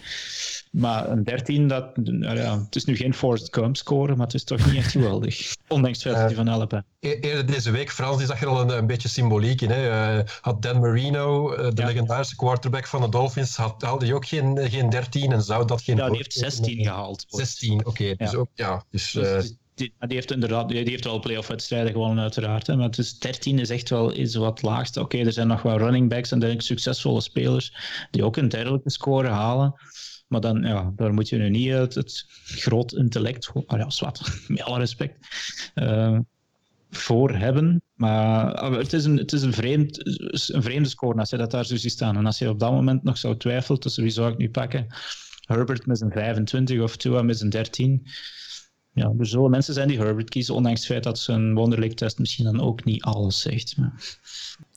Maar een 13, dat, nou ja, het is nu geen Forrest Gump score, maar het is toch niet echt geweldig. Ondanks het feit dat hij van helpen. Eerder deze week, Frans, die zag er al een, een beetje symboliek in. Hè. Uh, had Dan Marino, uh, de ja. legendarische quarterback van de Dolphins, had, haalde hij ook geen, geen 13 en zou dat geen... Ja, die heeft 16 gehaald. 16, oké. Okay. Dus ja. ook, ja. Dus, dus uh, die, die, heeft inderdaad die, heeft wel playoff-wedstrijden gewonnen, uiteraard. Hè, maar dus 13 is echt wel iets wat laagste. Oké, er zijn nog wel running backs en succesvolle spelers die ook een dergelijke score halen. Maar dan, ja, daar moet je nu niet het, het groot intellect, oh ja, zwart, met alle respect, uh, voor hebben. Maar het is een, het is een, vreemd, een vreemde score als je dat daar zo ziet staan. En als je op dat moment nog zou twijfelen tussen wie zou ik nu pakken, Herbert met zijn 25 of Tua met zijn 13, ja, er zullen mensen zijn die Herbert kiezen, ondanks het feit dat zijn wonderlijk test misschien dan ook niet alles zegt.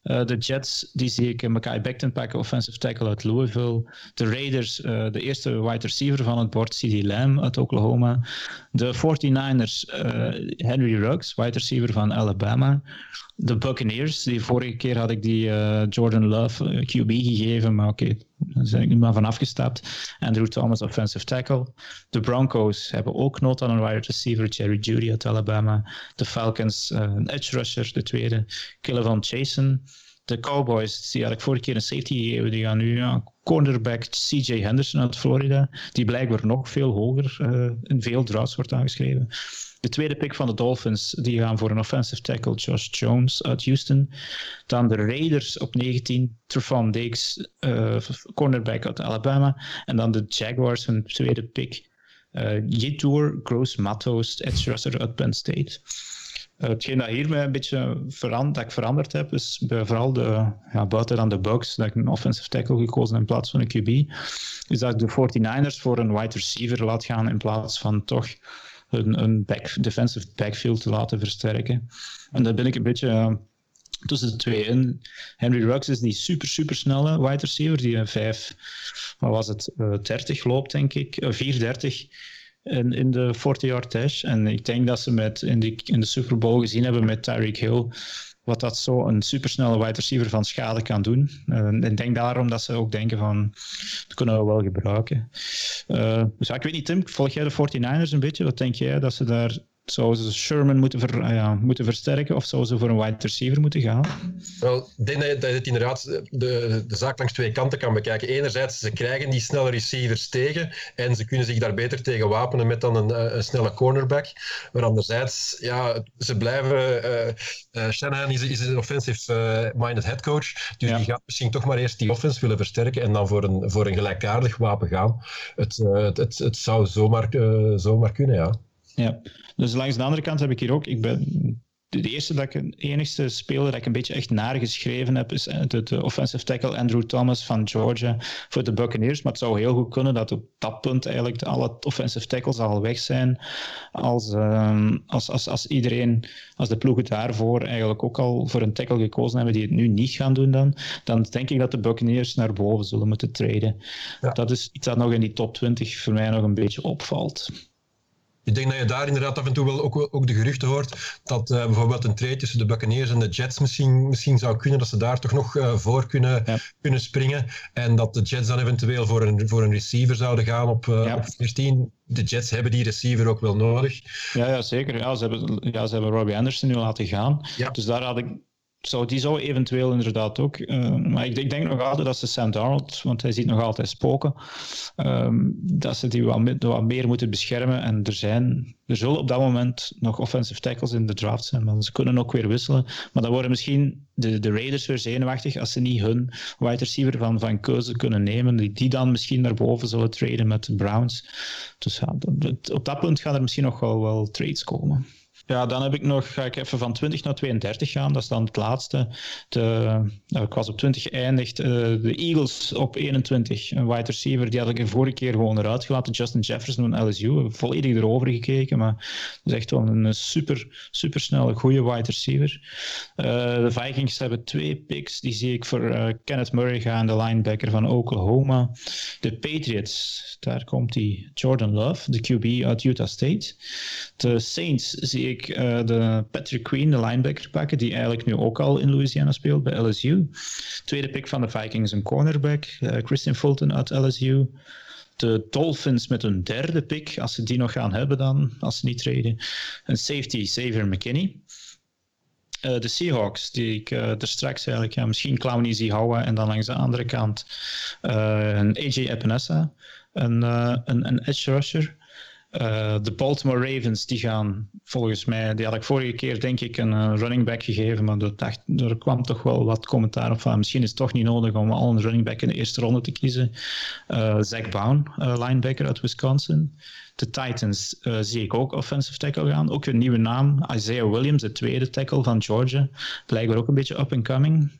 Uh, de Jets, die zie ik Mackay Becton pakken, offensive tackle uit Louisville. De Raiders, uh, de eerste wide receiver van het bord, C.D. Lamb uit Oklahoma. De 49ers, uh, Henry Ruggs, wide receiver van Alabama. De Buccaneers, die vorige keer had ik die Jordan Love QB gegeven, maar oké, daar ben ik nu maar van afgestapt. Andrew Thomas, offensive tackle. De Broncos hebben ook nood aan een wide receiver, Jerry Judy uit Alabama. De Falcons, een edge rusher, de tweede, Killevan Chasen de Cowboys, die had ik vorige keer een safety gegeven, die gaan nu ja, cornerback CJ Henderson uit Florida, die blijkbaar nog veel hoger uh, in veel drafts wordt aangeschreven. De tweede pick van de Dolphins, die gaan voor een offensive tackle Josh Jones uit Houston. Dan de Raiders op 19, Trevon Diggs, uh, cornerback uit Alabama. En dan de Jaguars, hun tweede pick, uh, Gross Matos, edge rusher uit Penn State. Uh, hetgeen dat hier mij een beetje verand, dat ik veranderd heb, is bij vooral de, ja, buiten dan de Bucks, dat ik een offensive tackle gekozen in plaats van een QB, is dat ik de 49ers voor een wide receiver laat gaan in plaats van toch een, back, defensive backfield te laten versterken. En daar ben ik een beetje uh, tussen de twee in. Henry Ruggs is die super, super snelle wide receiver, die een 5, wat was het, uh, 30 loopt, denk ik, 430 in, in de 40-yard dash. En ik denk dat ze met, in, die, in de Super Bowl gezien hebben met Tyreek Hill wat dat zo een supersnelle wide receiver van schade kan doen. Uh, ik denk daarom dat ze ook denken van, dat kunnen we wel gebruiken. Uh, dus ik weet niet Tim, volg jij de 49ers een beetje? Wat denk jij dat ze daar Zouden ze Sherman moeten, ver, ah ja, moeten versterken of zouden ze voor een wide receiver moeten gaan? Wel, ik denk dat je, dat je het inderdaad de, de zaak langs twee kanten kan bekijken. Enerzijds, ze krijgen die snelle receivers tegen en ze kunnen zich daar beter tegen wapenen met dan een, een snelle cornerback. Maar anderzijds, ja, ze blijven... Uh, uh, Shanahan is, is een offensive-minded uh, headcoach, dus ja. die gaat misschien toch maar eerst die offense willen versterken en dan voor een, voor een gelijkaardig wapen gaan. Het, het, het, het zou zomaar, zomaar kunnen, ja. Ja, dus langs de andere kant heb ik hier ook, ik ben de eerste dat ik, de enigste speler dat ik een beetje echt nageschreven heb, is de, de, offensive tackle Andrew Thomas van Georgia voor de Buccaneers. Maar het zou heel goed kunnen dat op dat punt eigenlijk alle offensive tackles al weg zijn. Als, um, als, als, als iedereen, als de ploegen daarvoor eigenlijk ook al voor een tackle gekozen hebben die het nu niet gaan doen dan, dan denk ik dat de Buccaneers naar boven zullen moeten treden. Ja. Dat is iets dat nog in die top 20 voor mij nog een beetje opvalt. Ik denk dat je daar inderdaad af en toe wel ook, ook de geruchten hoort dat uh, bijvoorbeeld een trade tussen de Buccaneers en de Jets misschien, misschien zou kunnen, dat ze daar toch nog uh, voor kunnen, ja. kunnen springen. En dat de Jets dan eventueel voor een, voor een receiver zouden gaan op, uh, ja. op 14. De Jets hebben die receiver ook wel nodig. Ja, ja zeker. Ja, ze, hebben, ja, ze hebben Robbie Anderson nu laten gaan. Ja. Dus daar had ik zou, die zou eventueel inderdaad ook. Uh, maar ik, ik, denk nog altijd dat ze Sam Darnold, want hij ziet nog altijd spoken, um, dat ze die wat, wat, meer moeten beschermen. En er, zijn, er zullen op dat moment nog offensive tackles in de draft zijn, maar ze kunnen ook weer wisselen. Maar dan worden misschien de, de Raiders weer zenuwachtig als ze niet hun wide receiver van, van keuze kunnen nemen, die, die dan misschien naar boven zullen traden met de Browns. Dus op dat punt gaan er misschien nog wel, wel trades komen. Ja, dan heb ik nog, ga ik even van 20 naar 32 gaan. Dat is dan het laatste. De, nou, ik was op 20 geëindigd. Uh, de Eagles op 21. Een wide receiver, die had ik de vorige keer gewoon eruit gelaten. Justin Jefferson van LSU. Volledig erover gekeken. Maar dat is echt wel een super, super snelle, goede wide receiver. Uh, de Vikings hebben twee picks. Die zie ik voor uh, Kenneth Murray gaan, de linebacker van Oklahoma. De Patriots, daar komt die Jordan Love, de QB uit Utah State. De Saints zie ik ik uh, de Patrick Queen, de linebacker, pakken, die eigenlijk nu ook al in Louisiana speelt bij LSU. Tweede pick van de Vikings, een cornerback, uh, Christian Fulton uit LSU. De Dolphins met een derde pick, als ze die nog gaan hebben dan, als ze niet treden. Een safety, Xavier McKinney. Uh, de Seahawks, die ik uh, er straks eigenlijk ja, misschien Clowney zie houden. En dan langs de andere kant een AJ Epinesa, een, een, een edge rusher. Uh, de Baltimore Ravens, die gaan volgens mij, die had ik vorige keer denk ik een uh, running back gegeven, maar er, kwam toch wel wat commentaar op van misschien is het toch niet nodig om al een running back in de eerste ronde te kiezen. Uh, Zach Bowen, linebacker uit Wisconsin. De Titans uh, zie ik ook offensive tackle gaan. Ook een nieuwe naam, Isaiah Williams, de tweede tackle van Georgia. Blijkbaar ook een beetje up and coming.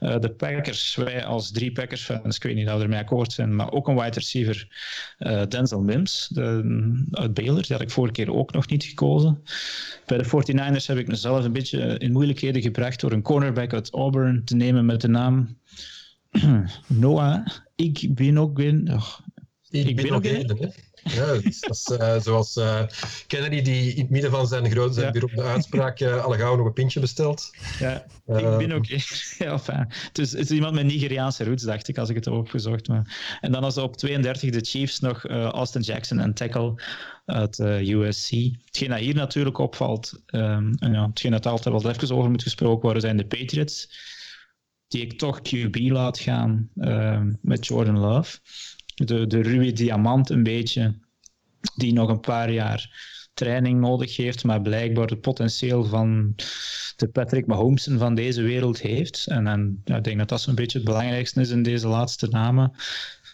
Uh, de Packers, wij als drie Packers-fans, ik weet niet of we ermee akkoord zijn, maar ook een wide receiver, uh, Denzel Mims de, uit Baylor. Die had ik vorige keer ook nog niet gekozen. Bij de 49ers heb ik mezelf een beetje in moeilijkheden gebracht door een cornerback uit Auburn te nemen met de naam Noah Ik ben ook in. Oh, ik, ben ook in. Ja, dat is uh, zoals uh, Kennedy die in het midden van zijn grote zijn ja. de uitspraak uh, alle gauw nog een pintje bestelt. Ja, ik ben ook... ja, het, is, het is iemand met Nigeriaanse roots, dacht ik, als ik het heb opgezocht. Maar... En dan als op 32 de Chiefs nog Austin Jackson en tackle uit USC. Hetgeen dat hier natuurlijk opvalt, um, en ja, hetgeen dat altijd wel even over moet gesproken worden, zijn de Patriots. Die ik toch QB laat gaan ehm, met Jordan Love de, de ruwe diamant een beetje, die nog een paar jaar training nodig heeft, maar blijkbaar het potentieel van de Patrick Mahomesen van deze wereld heeft. En, en ja, ik denk dat dat zo'n beetje het belangrijkste is in deze laatste namen.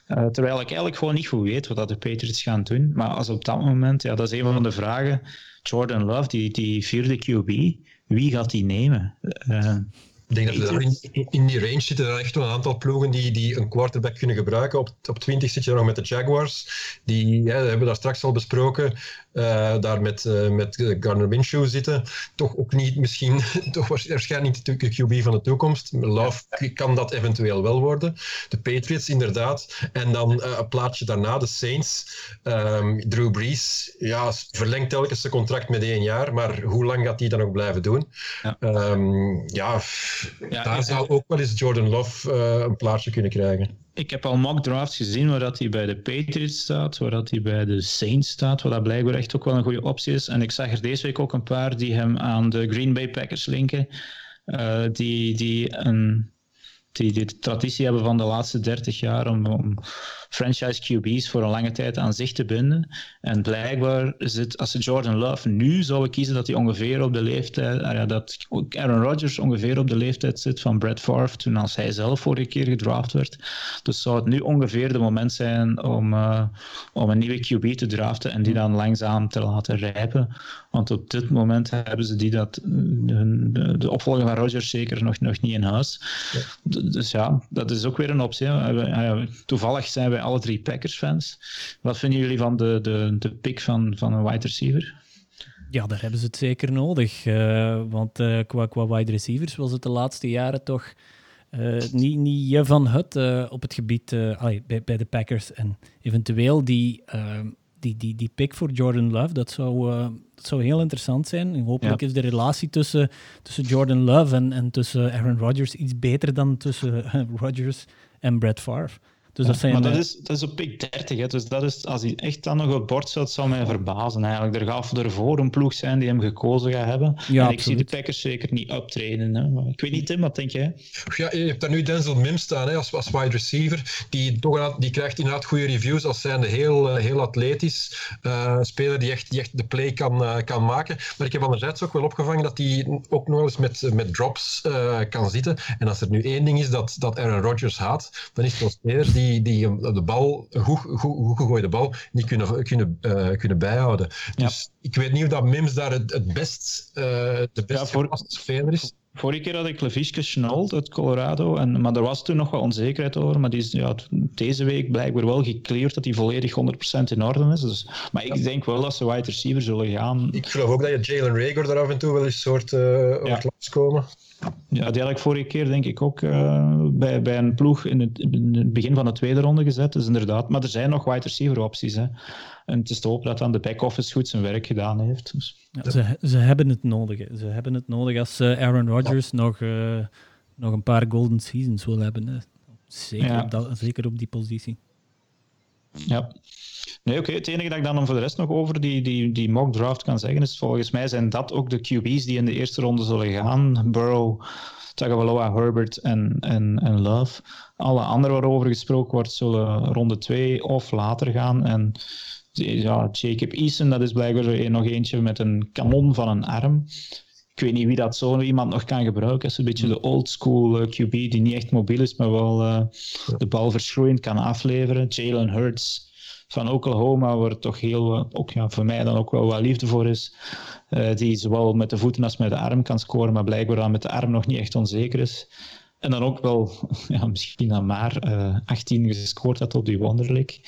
Uh, terwijl ik eigenlijk gewoon niet goed weet wat dat de Patriots gaan doen. Maar als op dat moment, ja, dat is een van de vragen. Jordan Love, die, die vierde QB, wie gaat die nemen? Uh, ik denk dat er in, in, die range zitten er echt wel een aantal ploegen die, die een quarterback kunnen gebruiken. Op, op 20 zit je nog met de Jaguars. Die ja, hebben we daar straks al besproken. Uh, daar met, uh, met Garner Minshew zitten. Toch ook niet misschien, toch waarschijnlijk niet de QB van de toekomst. Love kan dat eventueel wel worden. De Patriots inderdaad. En dan uh, een plaatje daarna, de Saints. Um, Drew Brees ja, verlengt telkens zijn contract met één jaar. Maar hoe lang gaat hij dan nog blijven doen? Ja, um, ja ja, daar zou ook wel eens Jordan Love een plaatsje kunnen krijgen. Ik heb al mock drafts gezien waar dat hij bij de Patriots staat, waar dat hij bij de Saints staat, wat dat blijkbaar echt ook wel een goede optie is. En ik zag er deze week ook een paar die hem aan de Green Bay Packers linken, uh, die, die een die, de traditie hebben van de laatste 30 jaar om, om, franchise QB's voor een lange tijd aan zich te binden. En blijkbaar zit, als ze Jordan Love nu zouden kiezen, dat hij ongeveer op de leeftijd, ah ja, dat Aaron Rodgers ongeveer op de leeftijd zit van Brett Favre, toen als hij zelf vorige keer gedraft werd. Dus zou het nu ongeveer de moment zijn om, uh, om een nieuwe QB te draften en die dan langzaam te laten rijpen. Want op dit moment hebben ze die dat, de, de opvolger van Rodgers zeker nog, nog niet in huis. Ja. Dus ja, dat is ook weer een optie. Toevallig zijn wij alle drie Packers-fans. Wat vinden jullie van de, de, de pick van, van een wide receiver? Ja, daar hebben ze het zeker nodig. Uh, want qua, qua wide receivers was het de laatste jaren toch niet, niet je van het op het gebied allee, bij, bij de Packers. En eventueel die, die, die, die pick voor Jordan Love, dat zou, dat zou heel interessant zijn. En hopelijk ja. is de relatie tussen, tussen Jordan Love en, en tussen Aaron Rodgers iets beter dan tussen Rodgers en Brett Favre. Dus dat zijn, maar dat is, dat is op pick 30. Hè. Dus dat is, als hij echt dan nog op bord staat, zou mij verbazen eigenlijk. Er gaat ervoor een ploeg zijn die hem gekozen gaat hebben. Ja, en ik zie de Packers zeker niet optreden. Hè. ik weet niet, Tim, wat denk jij? Ja, je hebt daar nu Denzel Mims staan hè, als, als wide receiver. Die, toch, die krijgt inderdaad goede reviews als zijnde heel, eh, heel atletisch. Uh, speler die echt, die echt de play kan, uh, kan maken. Maar ik heb anderzijds ook wel opgevangen dat hij ook nog eens met, met drops uh, kan zitten. En als er nu één ding is dat, dat Aaron Rodgers haat, dan is het wel spelers die die, die de bal, goed, goed, goed gegooide bal, niet kunnen, kunnen, uh, kunnen bijhouden. Dus ik weet niet of dat Mims daar het, het best, uh, de beste ja, voor... speler is. Vorige keer had ik Levis gesnald uit Colorado, en, maar er was toen nog wat onzekerheid over. Maar die is ja, deze week blijkbaar wel gecleared dat hij volledig 100% in orde is. Dus, maar ik denk wel dat ze wide receiver zullen gaan. Ik geloof ook dat je Jalen Rager daar af en toe wel eens soort uh, ja. komen. Ja, die had ik vorige keer denk ik ook uh, bij, bij een ploeg in het, in het, begin van de tweede ronde gezet. Dus inderdaad, maar er zijn nog wide receiver opties. Hè. En het is te hopen dat dan de back-office goed zijn werk gedaan heeft. Dus. Ja, ze, ze hebben het nodig. Ze hebben het nodig als uh, Aaron Rodgers nog, uh, nog een paar golden seasons wil hebben. Zeker, ja. op dat, zeker op die positie. Ja. Nee, oké. Het enige dat ik dan voor de rest nog over die, die, die mock draft kan zeggen, is volgens mij zijn dat ook de QB's die in de eerste ronde zullen gaan. Burrow, Tagovailoa, Herbert en, en, en Love. Alle anderen waarover gesproken wordt, zullen ronde 2 of later gaan. En ja, Jacob Eason, dat is blijkbaar nog eentje met een kanon van een arm. Ik weet niet wie dat zo iemand nog kan gebruiken. Dat is een beetje de old school uh, QB die niet echt mobiel is, maar wel uh, de bal verschroeiend kan afleveren. Jalen Hurts van Oklahoma, waar toch heel, ook ja, voor mij dan ook wel wat liefde voor is. Uh, die zowel met de voeten als met de arm kan scoren, maar blijkbaar dan met de arm nog niet echt onzeker is. En dan ook wel, ja, misschien dan maar, uh, 18 gescoord had op die Wonderlic.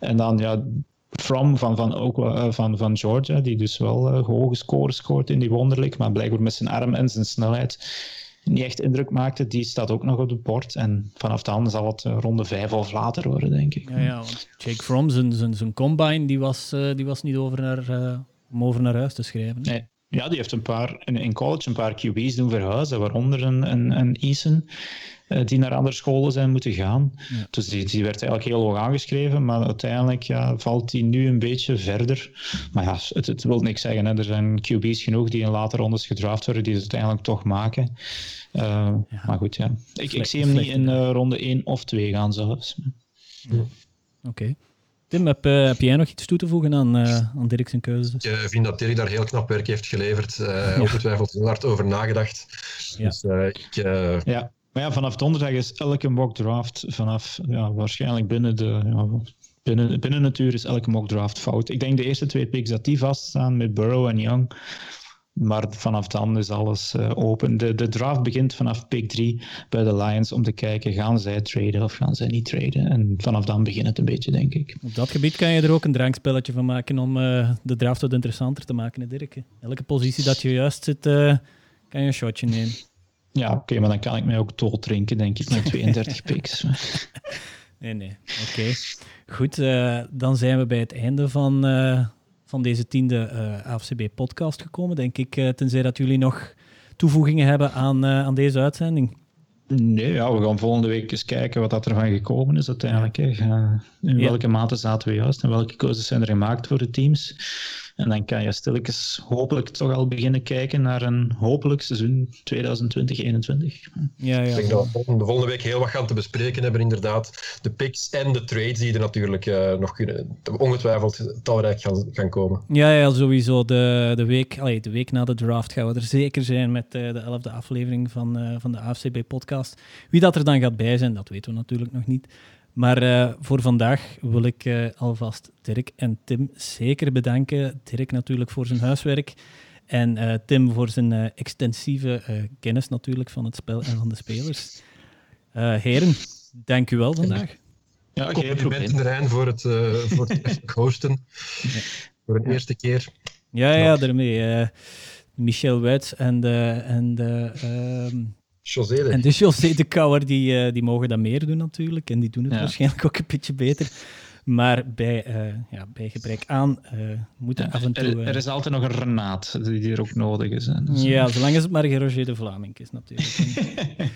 En dan, ja, From van, van, uh, van, van Georgia, die dus wel uh, hoge scores scoort in die Wonderlic, maar blijkbaar met zijn arm en zijn snelheid niet echt indruk maakte, die staat ook nog op het bord. En vanaf dan zal het uh, ronde vijf of later worden, denk ik. Ja, ja want Jake Fromm, zijn, zijn, zijn combine, die was, die was niet over naar, om over naar huis te schrijven. Nee. Ja, die heeft een paar, in, in college een paar QB's doen verhuizen, waaronder een, een, een Eason. Eh, die naar andere scholen zijn moeten gaan. Ja. Dus die, die werd eigenlijk heel hoog aangeschreven, maar uiteindelijk ja, valt die nu een beetje verder. Maar ja, het, het wil niks zeggen. Hè. Er zijn QB's genoeg die in later rondes gedraft worden, die het uiteindelijk toch maken. Uh, ja. Maar goed, ja. Ik, ik zie hem niet in uh, ronde 1 of 2 gaan zelfs. Oké. Okay. Tim, heb, uh, heb, jij nog iets toe te voegen aan, uh, aan Dirk zijn keuze? Ik uh, vind dat Dirk daar heel knap werk heeft geleverd. Uh, ongetwijfeld heel hard over nagedacht. Ja. Dus ik... Ja. Maar ja, vanaf donderdag is elke mock draft vanaf ja, waarschijnlijk binnen de ja, binnen, binnen het uur is elke mock draft fout. Ik denk de eerste twee picks dat die vaststaan met Burrow en Young. Maar vanaf dan is alles uh, open. De, de draft begint vanaf pick 3 bij de Lions om te kijken, gaan zij traden of gaan zij niet traden? En vanaf dan begint het een beetje, denk ik. Op dat gebied kan je er ook een drankspelletje van maken om uh, de draft wat interessanter te maken, Dirk. Elke positie dat je juist zit, uh, kan je een shotje nemen. Ja, oké, okay, maar dan kan ik mij ook dood drinken, denk ik, met 32 picks. nee, nee. Oké. Okay. Goed, uh, dan zijn we bij het einde van, uh, van deze tiende uh, AFCB-podcast gekomen, denk ik. tenzij dat jullie nog toevoegingen hebben aan, aan deze uitzending. Nee, ja, we gaan volgende week eens kijken wat dat ervan gekomen is uiteindelijk. Hè. In welke ja. mate zaten we juist en welke keuzes zijn er gemaakt voor de teams. En dan kan je stilletjes hopelijk toch al beginnen kijken naar een hopelijk seizoen 2020-2021. Ja, ja. Ik denk dat we de volgende week heel wat gaan te bespreken hebben, inderdaad. De picks en de trades die er natuurlijk uh, nog kunnen, ongetwijfeld talrijk gaan, gaan komen. Ja, ja sowieso. De, de, week, allee, de week na de draft gaan we er zeker zijn met uh, de elfde aflevering van, uh, van de AFCB-podcast. Wie dat er dan gaat bij zijn, dat weten we natuurlijk nog niet. Maar uh, voor vandaag wil ik uh, alvast Dirk en Tim zeker bedanken. Dirk natuurlijk voor zijn huiswerk. En uh, Tim voor zijn extensieve kennis natuurlijk van het spel en van de spelers. heren, dank u wel vandaag. Ja, geen probleem. Rijn voor het, voor het hosten. Ja. Voor een eerste keer. Ja, ja, daarmee. Michel Wuits en de... En de ehm, José En de José de Kouwer, die, uh, die mogen dat meer doen natuurlijk. En die doen het ja. waarschijnlijk ook een beetje beter. Maar bij, uh, ja, bij gebrek aan uh, moeten ja, af en toe... Er, er, is altijd nog een Renaat die er ook nodig is. Hè. Dus, ja, zolang het maar geen Roger de Vlaming is natuurlijk.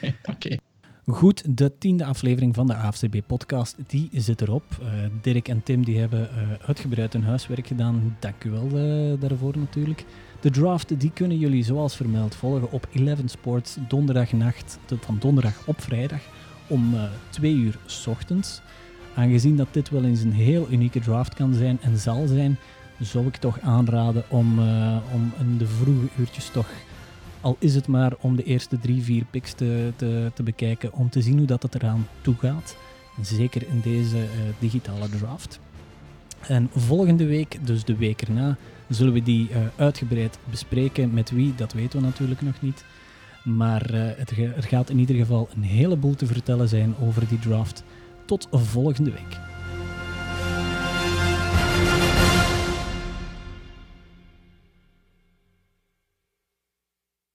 Oké. Okay. Goed, de tiende aflevering van de AFCB-podcast, die zit erop. Uh, Dirk en Tim die hebben uitgebreid hun huiswerk gedaan. Dank u wel daarvoor natuurlijk. De draft die kunnen jullie zoals vermeld volgen op 11 Sports donderdagnacht, van donderdag op vrijdag om uh, 2 uur s ochtends. Aangezien dat dit wel eens een heel unieke draft kan zijn en zal zijn, zou ik toch aanraden om, uh, om in de vroege uurtjes toch, al is het maar om de eerste drie, vier picks te, te, bekijken, om te zien hoe dat het eraan toe gaat. Zeker in deze uh, digitale draft. En volgende week, dus de week erna, zullen we die uh, uitgebreid bespreken. Met wie, dat weten we natuurlijk nog niet. Maar uh, het, er gaat in ieder geval een heleboel te vertellen zijn over die draft. Tot volgende week.